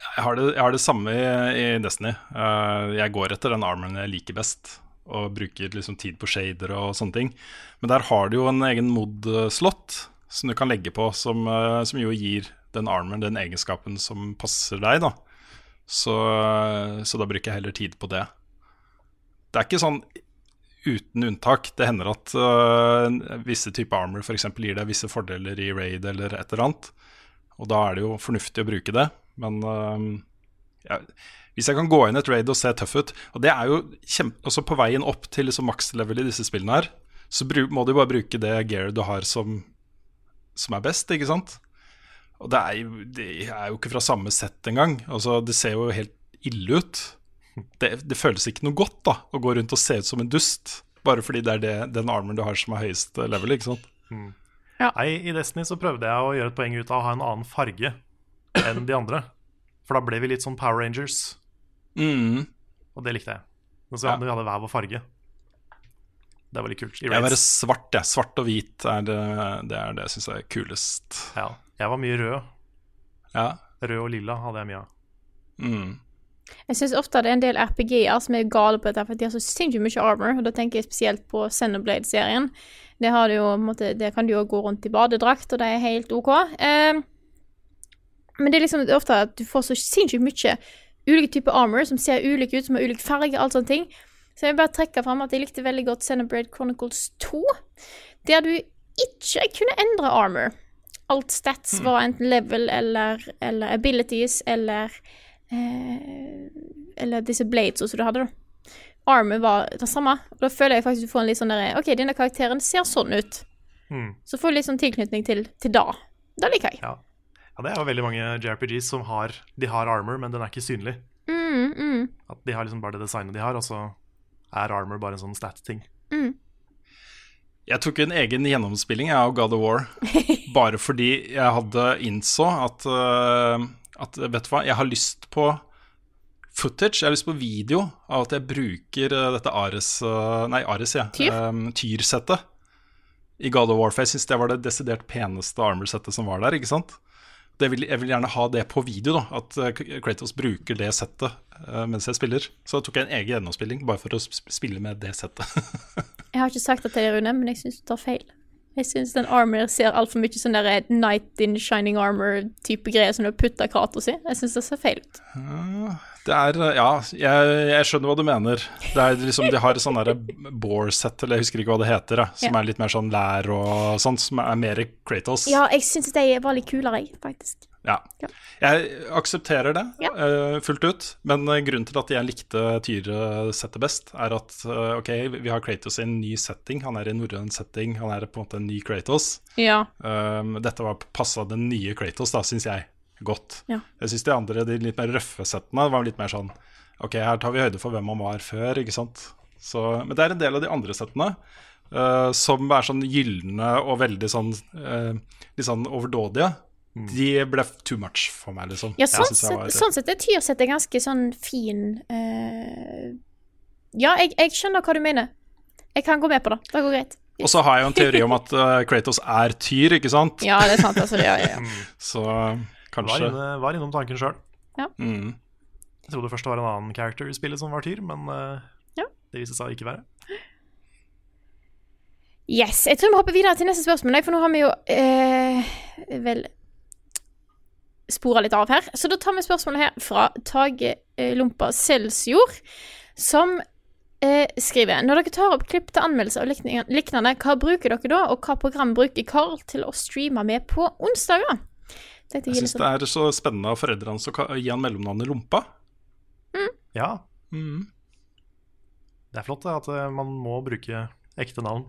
Jeg har det, jeg har det samme i, i Destiny. Uh, jeg går etter den armoren jeg liker best, og bruker liksom tid på shader og sånne ting. Men der har du jo en egen mod-slott som du kan legge på, som, uh, som jo gir den armoren den egenskapen som passer deg, da. Så, så da bruker jeg heller tid på det. Det er ikke sånn uten unntak. Det hender at uh, visse typer armor f.eks. gir deg visse fordeler i raid eller et eller annet. Og da er det jo fornuftig å bruke det. Men uh, ja, hvis jeg kan gå inn et raid og se tøff ut Og det er jo også på veien opp til liksom max-level i disse spillene her, så må du bare bruke det gearet du har som, som er best, ikke sant? Og det er, jo, det er jo ikke fra samme sett engang. Altså, det ser jo helt ille ut. Det, det føles ikke noe godt da å gå rundt og se ut som en dust. Bare fordi det er det, den armoren du har som er høyest level. ikke sant? Nei, I Destiny så prøvde jeg å gjøre et poeng ut av å ha en annen farge enn de andre. For da ble vi litt sånn Power Rangers, Mm. og det likte jeg. Men så Ja. hadde vi hadde hver vår farge. Det var litt kult. I Jeg var svart, jeg. Svart og hvit er det, det, er det syns jeg er kulest. Ja, jeg var mye rød. Ja. Rød og lilla hadde jeg mye av. Mm. Jeg syns ofte det er en del RPG-er som er gale på dette, for de har så sinnssykt mye armor. Og da tenker jeg spesielt på Xenoblade-serien. Det, det kan du jo gå rundt i badedrakt, og det er helt OK. Eh, men det er liksom ofte at du får så sinnssykt mye ulike typer armor som ser ulike ut, som har ulik farge, alt sånne ting. Så jeg vil bare trekke fram at jeg likte veldig godt Xenoblade Chronicles 2, der du ikke kunne endre armor. Alt stats var enten level eller, eller abilities eller Eller disse blades som du hadde, da. Armor var det samme. Og da føler jeg faktisk du får en litt sånn derre OK, denne karakteren ser sånn ut. Mm. Så får du litt sånn tilknytning til, til da. Da liker jeg. Ja. ja, det er jo veldig mange JRPGs som har De har armor, men den er ikke synlig. Mm, mm, At De har liksom bare det designet de har, og så er armor bare en sånn stat-ting. mm. Jeg tok en egen gjennomspilling av God of War, bare fordi jeg hadde innså at, øh, at Vet du hva, jeg har lyst på footage, jeg har lyst på video av at jeg bruker øh, dette Ares øh, Nei, Ares, ja. Tyr? Um, Tyr-settet i God of Warfare. Jeg syns det var det desidert peneste armor-settet som var der, ikke sant? Det vil, jeg vil gjerne ha det på video, da, at øh, Kratos bruker det settet uh, mens jeg spiller. Så tok jeg en egen gjennomspilling bare for å sp- spille med det settet. Jeg har ikke sagt at det er Rune, men jeg syns du tar feil. Jeg syns den armoren ser altfor mye sånn der Night in Shining Armor-type greier som du har putta Kratos i. Jeg syns det ser feil ut. Det er Ja, jeg, jeg skjønner hva du mener. Det er liksom, De har sånn derre boar-set, eller jeg husker ikke hva det heter, jeg, som Ja. er litt mer sånn lær og sånt, som er mer Kratos. Ja, jeg syns de var litt kulere, jeg, faktisk. Ja. Jeg aksepterer det Ja. uh, fullt ut, men eh, grunnen til at jeg likte Tyre-settet best, er at uh, ok, vi har Kratos i en ny setting. Han er i en norrøn setting, han er på en måte en ny Kratos. Ja. Um, dette var passa den nye Kratos, da, syns jeg, godt. Ja. Jeg syns de andre, de litt mer røffe settene, var litt mer sånn Ok, her tar vi høyde for hvem han var før, ikke sant. Så, men det er en del av de andre settene uh, som er sånn gylne og veldig sånn litt sånn overdådige. De ble too much for meg, liksom. Ja, sånn jeg sett, var- sånn sett er Tyrsett ganske sånn fin uh, Ja, jeg, jeg skjønner hva du mener. Jeg kan gå med på det. Det går greit. Og så har jeg jo en teori om at uh, Kratos er tyr, ikke sant. Ja, det er sant. Altså, ja, ja, ja. Så Var, inne, var innom tanken sjøl. mm. Jeg trodde først det var en annen character i spillet som var tyr, men uh, Ja. det viste seg å ikke være. Yes. Jeg tror vi hopper videre til neste spørsmål, for nå har vi jo eh, vel spora litt av her. Så da tar vi spørsmålet her fra Tage eh, Lompa Selsjord, som eh, skriver Når dere tar opp klipp til anmeldelse og liknende, lignende, hva bruker dere da, og hva program bruker Carl til å streame med på onsdager? Jeg gir syns det sånn- er så spennende av foreldrene å gi han mellomnavnet Lompa. Ja, Mm. det er flott at eh, man må bruke ekte navn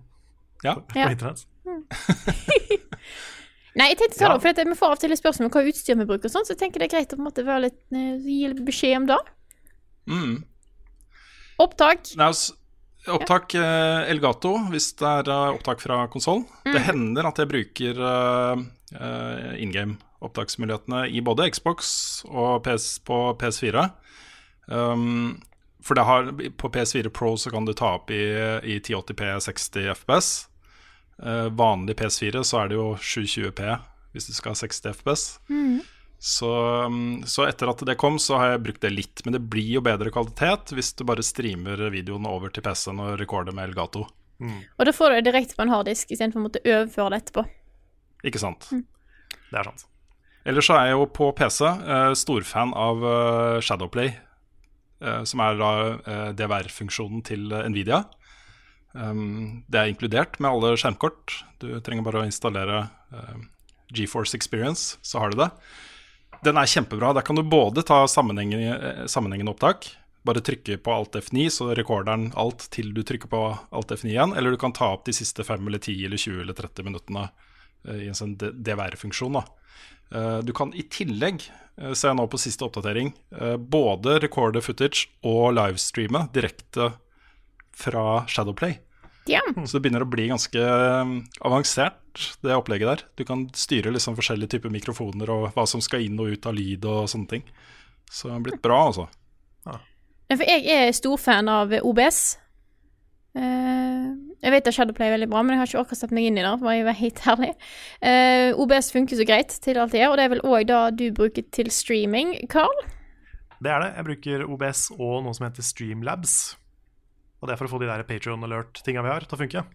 Ja. på Ja. internett. Nei, jeg tenkte sånn, Ja. for vi får av og til spørsmål om hva utstyr vi bruker, sånn, så jeg tenker det er greit å på en måte være litt, eh, gi litt beskjed om det. Mm. Opptak. Nei, altså, opptak eh, Elgato hvis det er uh, opptak fra konsoll. Det hender at jeg bruker uh, in game-opptaksmulighetene i både Xbox og PS, på PS4. Um, for det har, på PS4 Pro så kan du ta opp i, i 1080P 60 FPS. Eh, vanlig PS4 så er det jo 720P hvis du skal ha 60 FPS. Så, um, så etter at det kom, så har jeg brukt det litt. Men det blir jo bedre kvalitet hvis du bare streamer videoen over til PC-en og recorder med Elgato. Og da får du det direkte på en harddisk istedenfor å måtte overføre det etterpå. Ikke sant? Det er sant. Ellers så er jeg jo på PC eh, storfan av eh, Shadowplay, eh, som er da eh, DVR-funksjonen til eh, Nvidia. Um, det er inkludert med alle skjermkort. Du trenger bare å installere um, GeForce Experience, så har du det. Den er kjempebra. Der kan du både ta sammenhengende, eh, sammenhengende opptak, bare trykke på Alt F9, så rekorderen alt til du trykker på Alt F9 igjen, eller du kan ta opp de siste 5 eller 10 eller 20 eller 30 minuttene uh, i en sånn DVR-funksjon. da. Eh, du kan i tillegg, uh, ser jeg nå på siste oppdatering, både recorde footage og livestreame direkte fra Shadowplay. Ja. Så det begynner å bli ganske eh, avansert, det opplegget der. Du kan styre liksom forskjellige typer mikrofoner og hva som skal inn og ut av lyd og sånne ting. Så det har blitt bra, altså. Ja, For jeg er storfan av OBS. Eh, jeg vet at Shadowplay er veldig bra, men jeg har ikke orket sette meg inn i det. For å være helt ærlig. Eh, OBS funker så greit til alt det gjør, og det er vel òg det du bruker til streaming, Carl? Det er det. Jeg bruker OBS og noe som heter Streamlabs. Og det er for å få de der Patreon alert-tinga vi har, til å funke.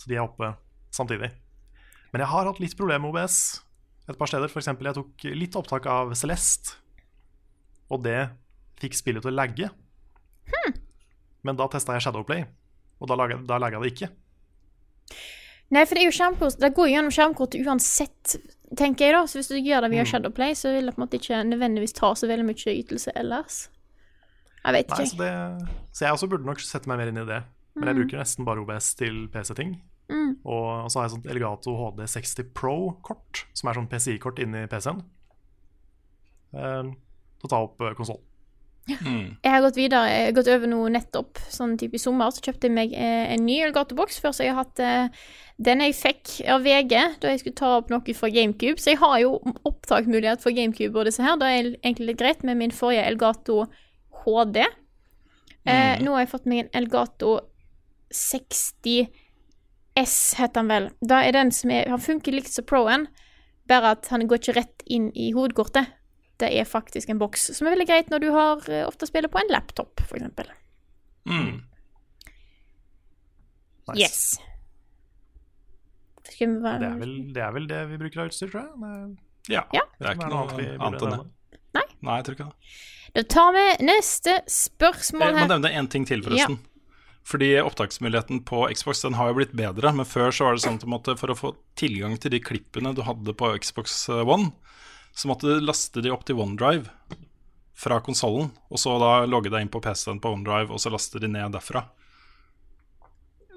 Så de er oppe samtidig. Men jeg har hatt litt problemer med OBS et par steder. Eksempel, jeg tok litt opptak av Celeste, og det fikk spillet til å lagge. Men da testa jeg Shadowplay, og da laga da lagga det ikke. Nei, for det er jo skjermkort Det går jo gjennom skjermkortet uansett, tenker jeg, da. Så hvis du gjør det via Shadowplay, så vil det på en måte ikke nødvendigvis ta så veldig mye ytelse ellers. Jeg vet Nei, så, det, så jeg også burde nok sette meg mer inn i det. Men jeg bruker nesten bare OBS til PC-ting. Og, og så har jeg sånt Elgato HD60 Pro-kort, som er sånn PCI-kort inni PC-en. Eh, til å ta opp uh, konsollen. Jeg har gått videre, jeg har gått over noe nettopp, sånn type i sommer, så kjøpte jeg meg eh, en ny Elgato-boks. Før så har jeg hatt eh, den jeg fikk av VG da jeg skulle ta opp noe fra GameCube. Så jeg har jo opptaksmulighet for GameCube og disse her. Det er egentlig litt greit med min forrige Elgato HD. Eh, nå har jeg fått meg en Elgato 60 S, heter han vel. Da er den som er Han funker likt som Pro-en, bare at han går ikke rett inn i hovedkortet. Det er faktisk en boks, som er veldig greit når du har eh, ofte spiller på en laptop, eksempel. Mm. Nice. Yes. Skal vi bare Det, er vel, det er vel det vi bruker av utstyr, tror jeg. Det, Ja, Ja. det er ikke noe vi burde annet enn det. nevne. Nei, jeg tror ikke det. Da tar vi neste spørsmål her. Jeg må nevne én ting til, forresten. Fordi opptaksmuligheten på Xbox den har jo blitt bedre, men før så var det sånn at for å få tilgang til de klippene du hadde på Xbox One, så måtte du laste de opp til OneDrive fra konsollen, og så da logge deg inn på PC-en på OneDrive, og så laste de ned derfra.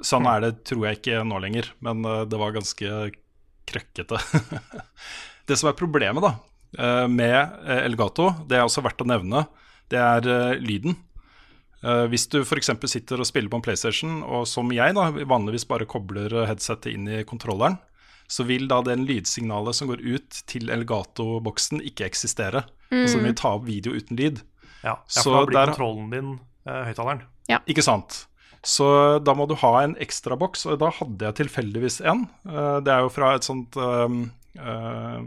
Sånn er det, tror jeg ikke nå lenger, men eh, det var ganske krøkkete. det som er problemet da, med eh, Elgato, det er også verdt å nevne, det er eh, lyden. Eh, hvis du f.eks. sitter og spiller på en PlayStation, og som jeg da vanligvis bare kobler eh, headsetet inn i kontrolleren, så vil da den lydsignalet som går ut til Elgato-boksen, ikke eksistere. Altså den vil ta opp video uten lyd. Ja, ja, Så for da blir der- kontrollen din eh, høyttaleren. Ikke sant? Så da må du ha en ekstra boks, og da hadde jeg tilfeldigvis en. Eh, Det er jo fra et sånt um, eh,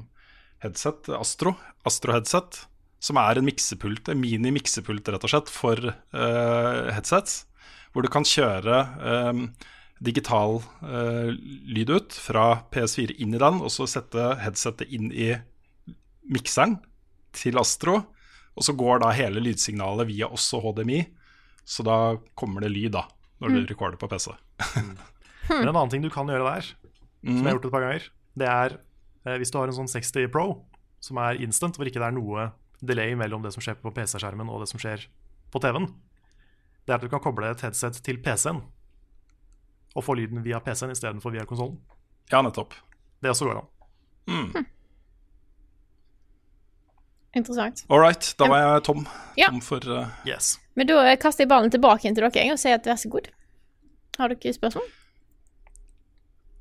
headset, Astro, Astro-headset, som er en miksepult, en mini-miksepult rett og slett, for uh, headsets. Hvor du kan kjøre um, digital uh, lyd ut fra PS4 inn i den, og så sette headsetet inn i mikseren til Astro. Og så går da hele lydsignalet via også HDMI, så da kommer det lyd da, når du recorder på PC. Men en annen ting du kan gjøre der, som jeg har gjort et par ganger, det er hvis du har en sånn 60 Pro, som er instant, hvor ikke det er noe delay mellom det som skjer på PC-skjermen og det som skjer på TV-en, det er at du kan koble et headset til PC-en og få lyden via PC-en istedenfor via konsollen. Ja, nettopp. Det også går an. Interessant. All right, da var jeg tom. Ja. tom for uh... Yes. Men da eh, kaster jeg ballen tilbake til dere og sier at vær så god. Har dere spørsmål?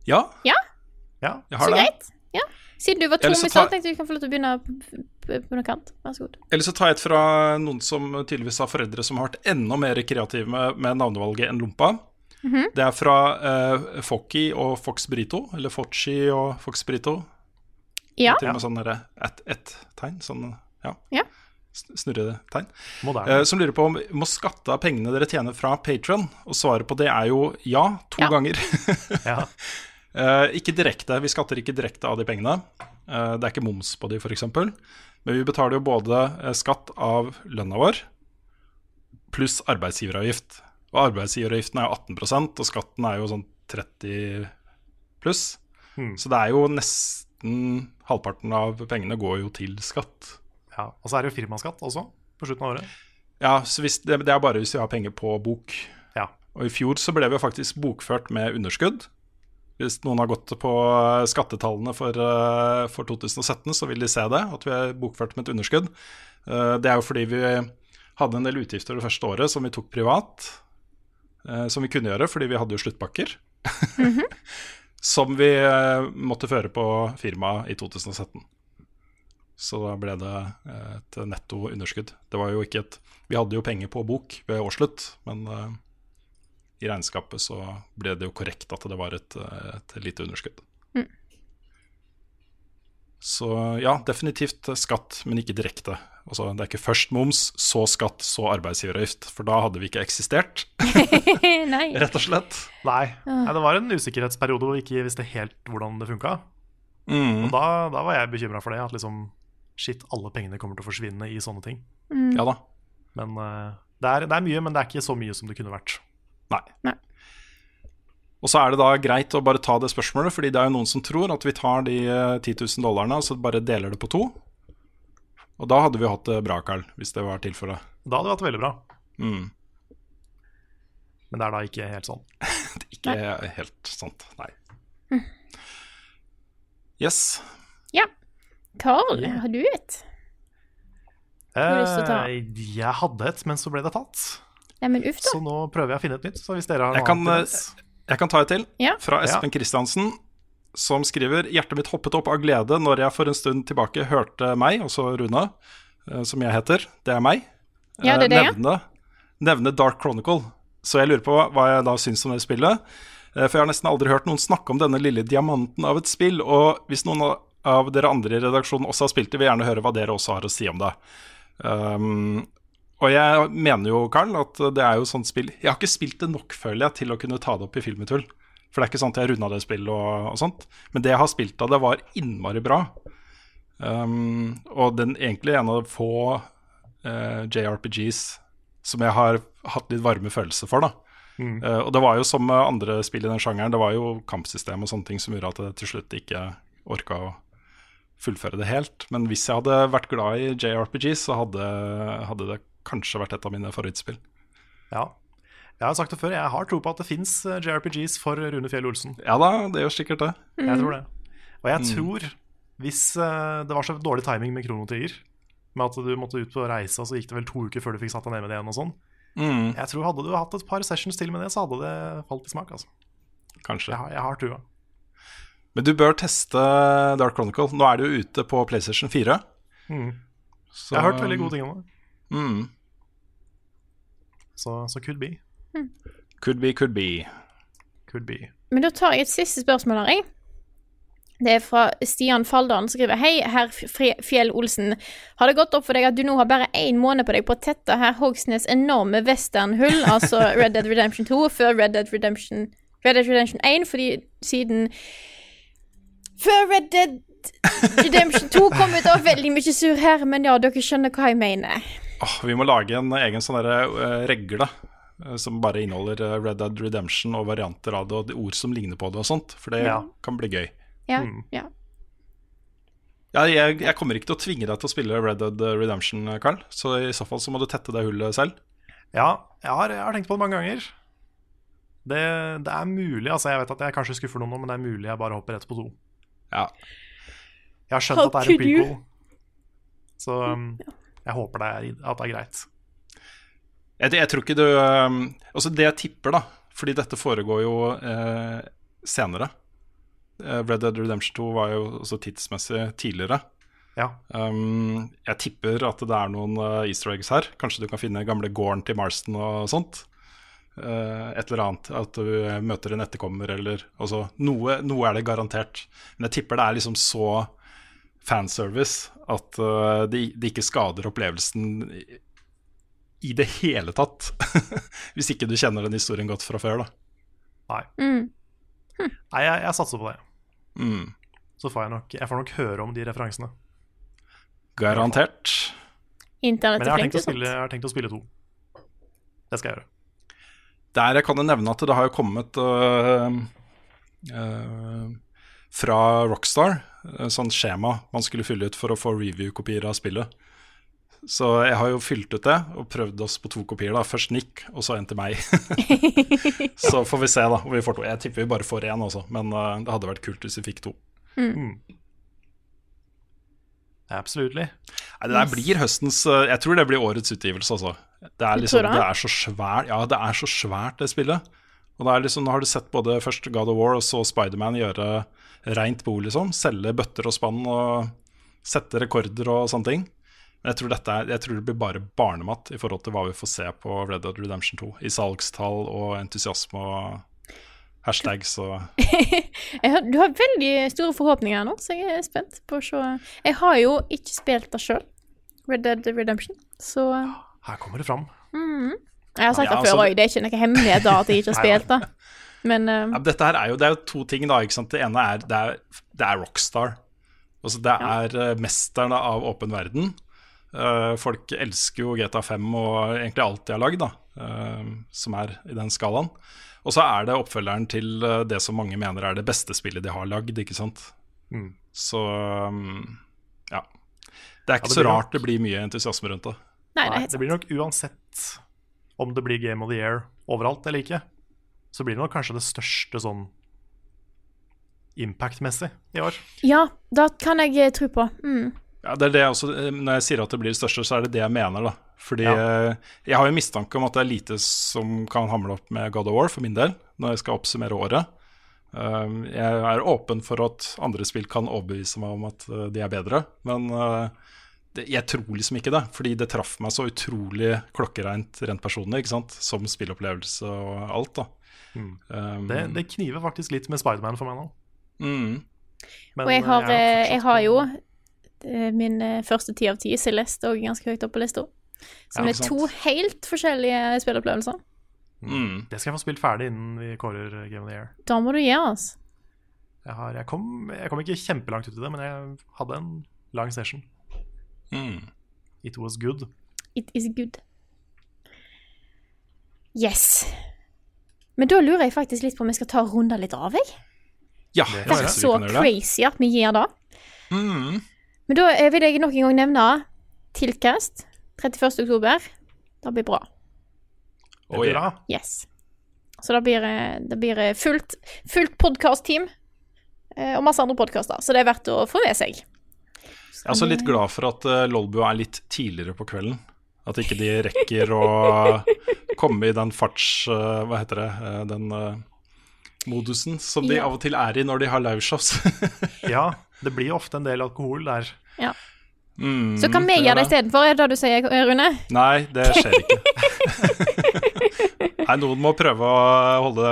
Ja, Ja, Ja. jeg så har det. greit. Ja. Siden du var tom i stad, tenkte jeg du kan få lov til å begynne på, noen kant. Vær så god. Eller så tar jeg et fra noen som tydeligvis har foreldre som har vært enda mer kreative med, med navnevalget enn Lompa. Mhm. Det er fra uh, Focky og Fox Brito, eller Focci og Fox Brito. Ja. Til og med sånn ett-ett-tegn. Sånn, ja. Ja. S- Snurretegn. Moderne. Eh, som lurer på om må skatte av pengene dere tjener fra Patron. Og svaret på det er jo ja, to Ja. ganger. Ja. Eh, ikke direkte. Vi skatter ikke direkte av de pengene. Eh, det er ikke moms på de, f.eks. Men vi betaler jo både eh, skatt av lønna vår pluss arbeidsgiveravgift. Og arbeidsgiveravgiften er jo 18% og skatten er jo sånn 30 pluss. Hmm. Så det er jo nesten halvparten av pengene går jo til skatt. ja. Og så er det jo firmaskatt også, på slutten av året. Ja, så hvis det, er bare hvis vi har penger på bok. Ja. Og i fjor så ble vi faktisk bokført med underskudd. Hvis noen har gått på eh, skattetallene for, eh, for 2017, så vil de se det, at vi er bokført med et underskudd. Eh, Det er jo fordi vi hadde en del utgifter det første året som vi tok privat. Som vi kunne gjøre, fordi vi hadde jo sluttpakker. som vi måtte føre på firmaet i 2017. Så da ble det et netto underskudd. Det var jo ikke et Vi hadde jo penger på bok ved årsslutt, men i regnskapet så ble det jo korrekt at det var et, et lite underskudd. Så ja, definitivt skatt, men ikke direkte. Altså, det er ikke først moms, så skatt, så arbeidsgiveravgift. For da hadde vi ikke eksistert, Nei. rett og slett. Nei. Nei, det var en usikkerhetsperiode hvor vi ikke visste helt hvordan det funka. Mm. Og da, da var jeg bekymra for det. At liksom Shit, alle pengene kommer til å forsvinne i sånne ting. Ja da. Men eh, det, er, det er mye, men det er ikke så mye som det kunne vært. Nei. Nei. Og så er det da greit å bare ta det spørsmålet, fordi det er jo noen som tror at vi tar de eh, 10 000 dollarene og så bare deler det på to. Og da hadde vi hatt det bra, Carl, hvis det var tilfellet. Da hadde vi hatt det veldig bra. Mm. Men det er da ikke helt sånn. Ikke helt sant, nei. Yes. Ja. Carl, har du et? har du lyst til å ta? Eh, jeg hadde et, men så ble det tatt. Nei, men uff, da. Så nå prøver jeg å finne et nytt. Så hvis dere har Jeg kan, Jeg kan ta et til, Ja. fra Espen Kristiansen, som skriver Hjertet mitt hoppet opp av glede når jeg for en stund tilbake hørte meg, altså Rune, eh, som jeg heter, det er meg, Ja, det er eh, det, ja. nevne, nevne Dark Chronicle. Så jeg lurer på hva jeg da syns om det spillet. Eh, For jeg har nesten aldri hørt noen snakke om denne lille diamanten av et spill. Og hvis noen av- av dere andre i redaksjonen også har spilt det, vil jeg gjerne høre hva dere også har å si om det. Um, og jeg mener jo, Karl, at det er jo sånt spill Jeg har ikke spilt det nok, føler jeg, til å kunne ta det opp i Filmetull. For det er ikke sånn at jeg runda det spillet og, og sånt. Men det jeg har spilt av det, var innmari bra. Um, og den egentlig en av de få uh, JRPGs som jeg har hatt litt varme følelser for, da. Eh, og det var jo som andre spill i den sjangeren, det var jo kampsystem og sånne ting som gjorde at jeg til slutt ikke orka å fullføre det helt. Men hvis jeg hadde vært glad i JRPGs, så hadde, hadde det kanskje vært et av mine favorittspill. Ja. Jeg har sagt det før, jeg har tro på at det fins JRPGs for Rune Fjell Olsen. Ja da, det gjør sikkert det. Jeg tror det. Og jeg tror, hvis eh, det var så dårlig timing med Kronotiger, med at du måtte ut på reise, og så gikk det vel to uker før du fikk satt deg ned med det igjen og sånn, Mm, jeg tror hadde du hatt et par sessions til med det, så hadde det falt i smak. altså. kanskje. Jeg har, jeg har trua. Men du bør teste Dark Chronicle. Nå er det jo ute på PlayStation 4. Mm. Så, Jeg har hørt veldig gode ting om det. Mm, Så, så could be. could be, could be. Could be. Men da tar jeg et siste spørsmål her, jeg. Det er fra Stian Faldalen som skriver Hei, herr Fjell Olsen. Har det gått opp for deg at du nå har bare én måned på deg på å tette herr Hogsnes enorme westernhull, altså Red Dead Redemption 2, før Red Dead Redemption, Red Dead Redemption 1, fordi siden Før Red Dead Redemption 2 kom ut, var veldig mye sur her, men ja, dere skjønner hva jeg mener. Åh, vi må lage en egen sånn eh, regle eh, som bare inneholder eh, Red Dead Redemption og varianter av det, og de ord som ligner på det og sånt. For det Ja. kan bli gøy. Ja, Mm. ja. Ja, jeg, jeg kommer ikke til å tvinge deg til å spille Red Dead Redemption, Carl. Så i så fall så må du tette det hullet selv. Ja, jeg har, jeg har tenkt på det mange ganger. Det, det er mulig, altså jeg vet at jeg kanskje skuffer noen nå, men det er mulig jeg bare hopper rett på to. Ja. Jeg har skjønt How at det er en you? prequel, så um, jeg håper det er, at det er greit. Jeg, jeg tror ikke du um, Altså, det jeg tipper, da, fordi dette foregår jo eh, senere Eh, Red Dead Redemption 2 var jo også tidsmessig tidligere. Ja, Um, jeg tipper at det er noen eh, easter eggs her. Kanskje du kan finne gamle gården til Marston og sånt. Uh, et eller annet. At du møter en etterkommer eller altså, noe, noe er det garantert. Men jeg tipper det er liksom så fanservice at uh, det, de ikke skader opplevelsen i, i det hele tatt. Hvis ikke du kjenner den historien godt fra før, da. nei. Mm. Nei, jeg, jeg satser på det. Mm. Så får jeg nok, jeg får nok høre om de referansene. Garantert. Internett Men er jeg har flink til sånt. Men jeg har tenkt å spille to. Det skal jeg gjøre. Der jeg kan jeg nevne at det har jo kommet uh, uh, fra Rockstar, et sånt skjema man skulle fylle ut for å få review-kopier av spillet. Så jeg har jo fylt ut det og prøvd oss på to kopier. da Først Nick, og så en til meg. så får vi se da vi får to. Jeg tipper vi bare får én også, men uh, det hadde vært kult hvis vi fikk to. Absolutt. Nei, Det der blir høstens uh, Jeg tror det blir årets utgivelse, altså. Det er liksom, det? det er så svært Ja, det er så svært, det spillet. Og det er liksom, Nå har du sett både først God of War og så Spiderman gjøre reint bord, liksom. Selge bøtter og spann og sette rekorder og sånne ting. Men jeg tror, dette er, jeg tror det blir bare barnemat i forhold til hva vi får se på Red Dead Redemption 2. I salgstall og entusiasme og hashtags og har, du har veldig store forhåpninger nå, så jeg er spent på å se. Jeg har jo ikke spilt det sjøl, Red Dead Redemption, så Her kommer det fram. Jeg har sagt Ja, det før altså- det er ikke noe hemmelighet da at jeg ikke har spilt det. Men uh... Ja, dette her er jo, det er jo to ting, da. ikke sant? Det ene er det er, det er Rockstar. Altså, det er ja. mesterne av åpen verden. Uh, folk elsker jo GTA5 og egentlig alt de har lagd, da, eh, som er i den skalaen. Og så er det oppfølgeren til eh, det som mange mener er det beste spillet de har lagd, ikke sant. Mm. Så um, ja. Det er ikke det så rart rart det blir mye entusiasme rundt det. nei, det Nei, det blir nok uansett om det blir Game of the Year overalt eller ikke, så blir det nok kanskje det største sånn impact-messig i år. Ja, det kan jeg eh, tro på. Mm. Ja, det er det jeg også, eh, Når jeg sier at det blir det største, så er det det jeg mener. da Fordi Ja. eh, jeg har jo mistanke om at det er lite som kan hamle opp med God of War, for min del, når jeg skal oppsummere året. Um, jeg er åpen for at andre spill kan overbevise meg om at de er bedre, men jeg tror liksom ikke det. Fordi det traff meg så utrolig klokkereint rent personlig, ikke sant? som spillopplevelse og alt. da Mm. Um, Det, det kniver faktisk litt med Spiderman for meg nå. mm, Men Og jeg har, jeg, eh, jeg har jo eh, min eh, første ti av ti Celeste òg ganske høyt oppe på lista. Som Ja, er to helt forskjellige spilleopplevelser. mm. Det skal jeg få spilt ferdig innen vi kårer Game of the Year. Da må du gjøre, oss. Jeg, har, jeg, kom, jeg kom ikke kjempelangt ut i det, men jeg hadde en lang session. Mm. It was good. It is good. Yes. Men da lurer jeg faktisk litt på om jeg skal ta runder litt av, jeg. Ja, Det er så crazy at vi gjør det. Mm. Men da eh, vil jeg nok en gang nevne Tilkast 31. oktober. Det blir bra. Det Oh, blir bra. Yes. Så det blir, eh, det blir fullt, fullt podkast-team. eh, Og masse andre podkaster, så det er verdt å få med seg. Jeg er også litt glad for at Lolbua er litt tidligere på kvelden. At ikke de rekker å komme i den farts... eh, hva heter det? eh, den eh, modusen som de Ja. av og til er i når de har liveshows. Ja, det blir ofte en del alkohol der. mm, Så kan vi gjøre det det. istedenfor, er det det du sier, Rune? Nei, det skjer ikke. Nei, noen må prøve å holde,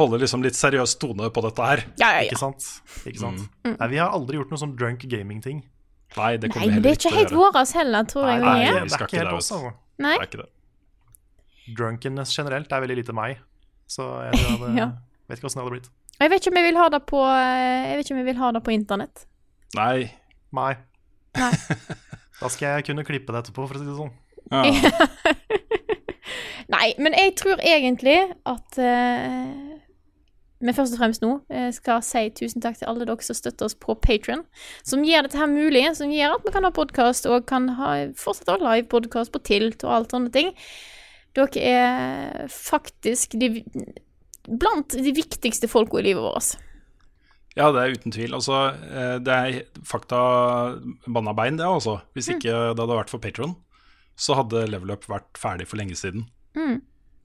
holde liksom litt seriøs tone på dette her. Ja, ja, Ikke sant? Ikke sant? Nei, vi har aldri gjort noe sånn drunk gaming-ting. Nei, det Nei, det er ikke helt våres heller, tror jeg. Nei, vi det, er. ikke helt oss, altså. Nei? Det er ikke det. Drunkenness generelt er veldig lite meg. Så jeg hadde, Ja. vet ikke åssen det hadde blitt. Jeg vet ikke om jeg vil ha det på eh, Jeg vet ikke om jeg vil ha det på internett. Nei. Nei. Nei. Da skal jeg kunne klippe det etterpå, for å si det sånn. Ja. Nei, men jeg tror egentlig at eh, vi først og fremst nå eh, skal si tusen takk til alle dere som støtter oss på Patron, som gjør dette her mulig, som gjør at vi kan ha podkast og kan ha, fortsette å ha livepodkast på Tilt og alt sånne ting. Dere er faktisk de, blant de viktigste folka i livet vårt. Ja, det er uten tvil. Altså, eh, det er fakta banna bein, det, altså. Hvis Mm. ikke det hadde vært for Patron, så hadde Level Up vært ferdig for lenge siden. Mm.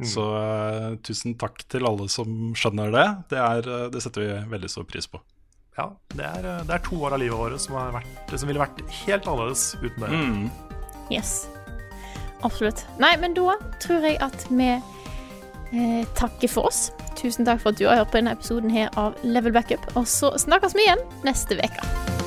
Så uh, tusen takk til alle som skjønner det. Det, er, eh, det setter vi veldig stor pris på. Ja, det er, eh, det er to år av livet vårt som, har vært, som ville vært helt annerledes uten dere. Mm. Yes. Absolutt. Nei, men da tror jeg at vi eh, takker for oss. Tusen takk for at du har hørt på denne episoden her av Level Backup. Og så snakkes vi igjen neste uke.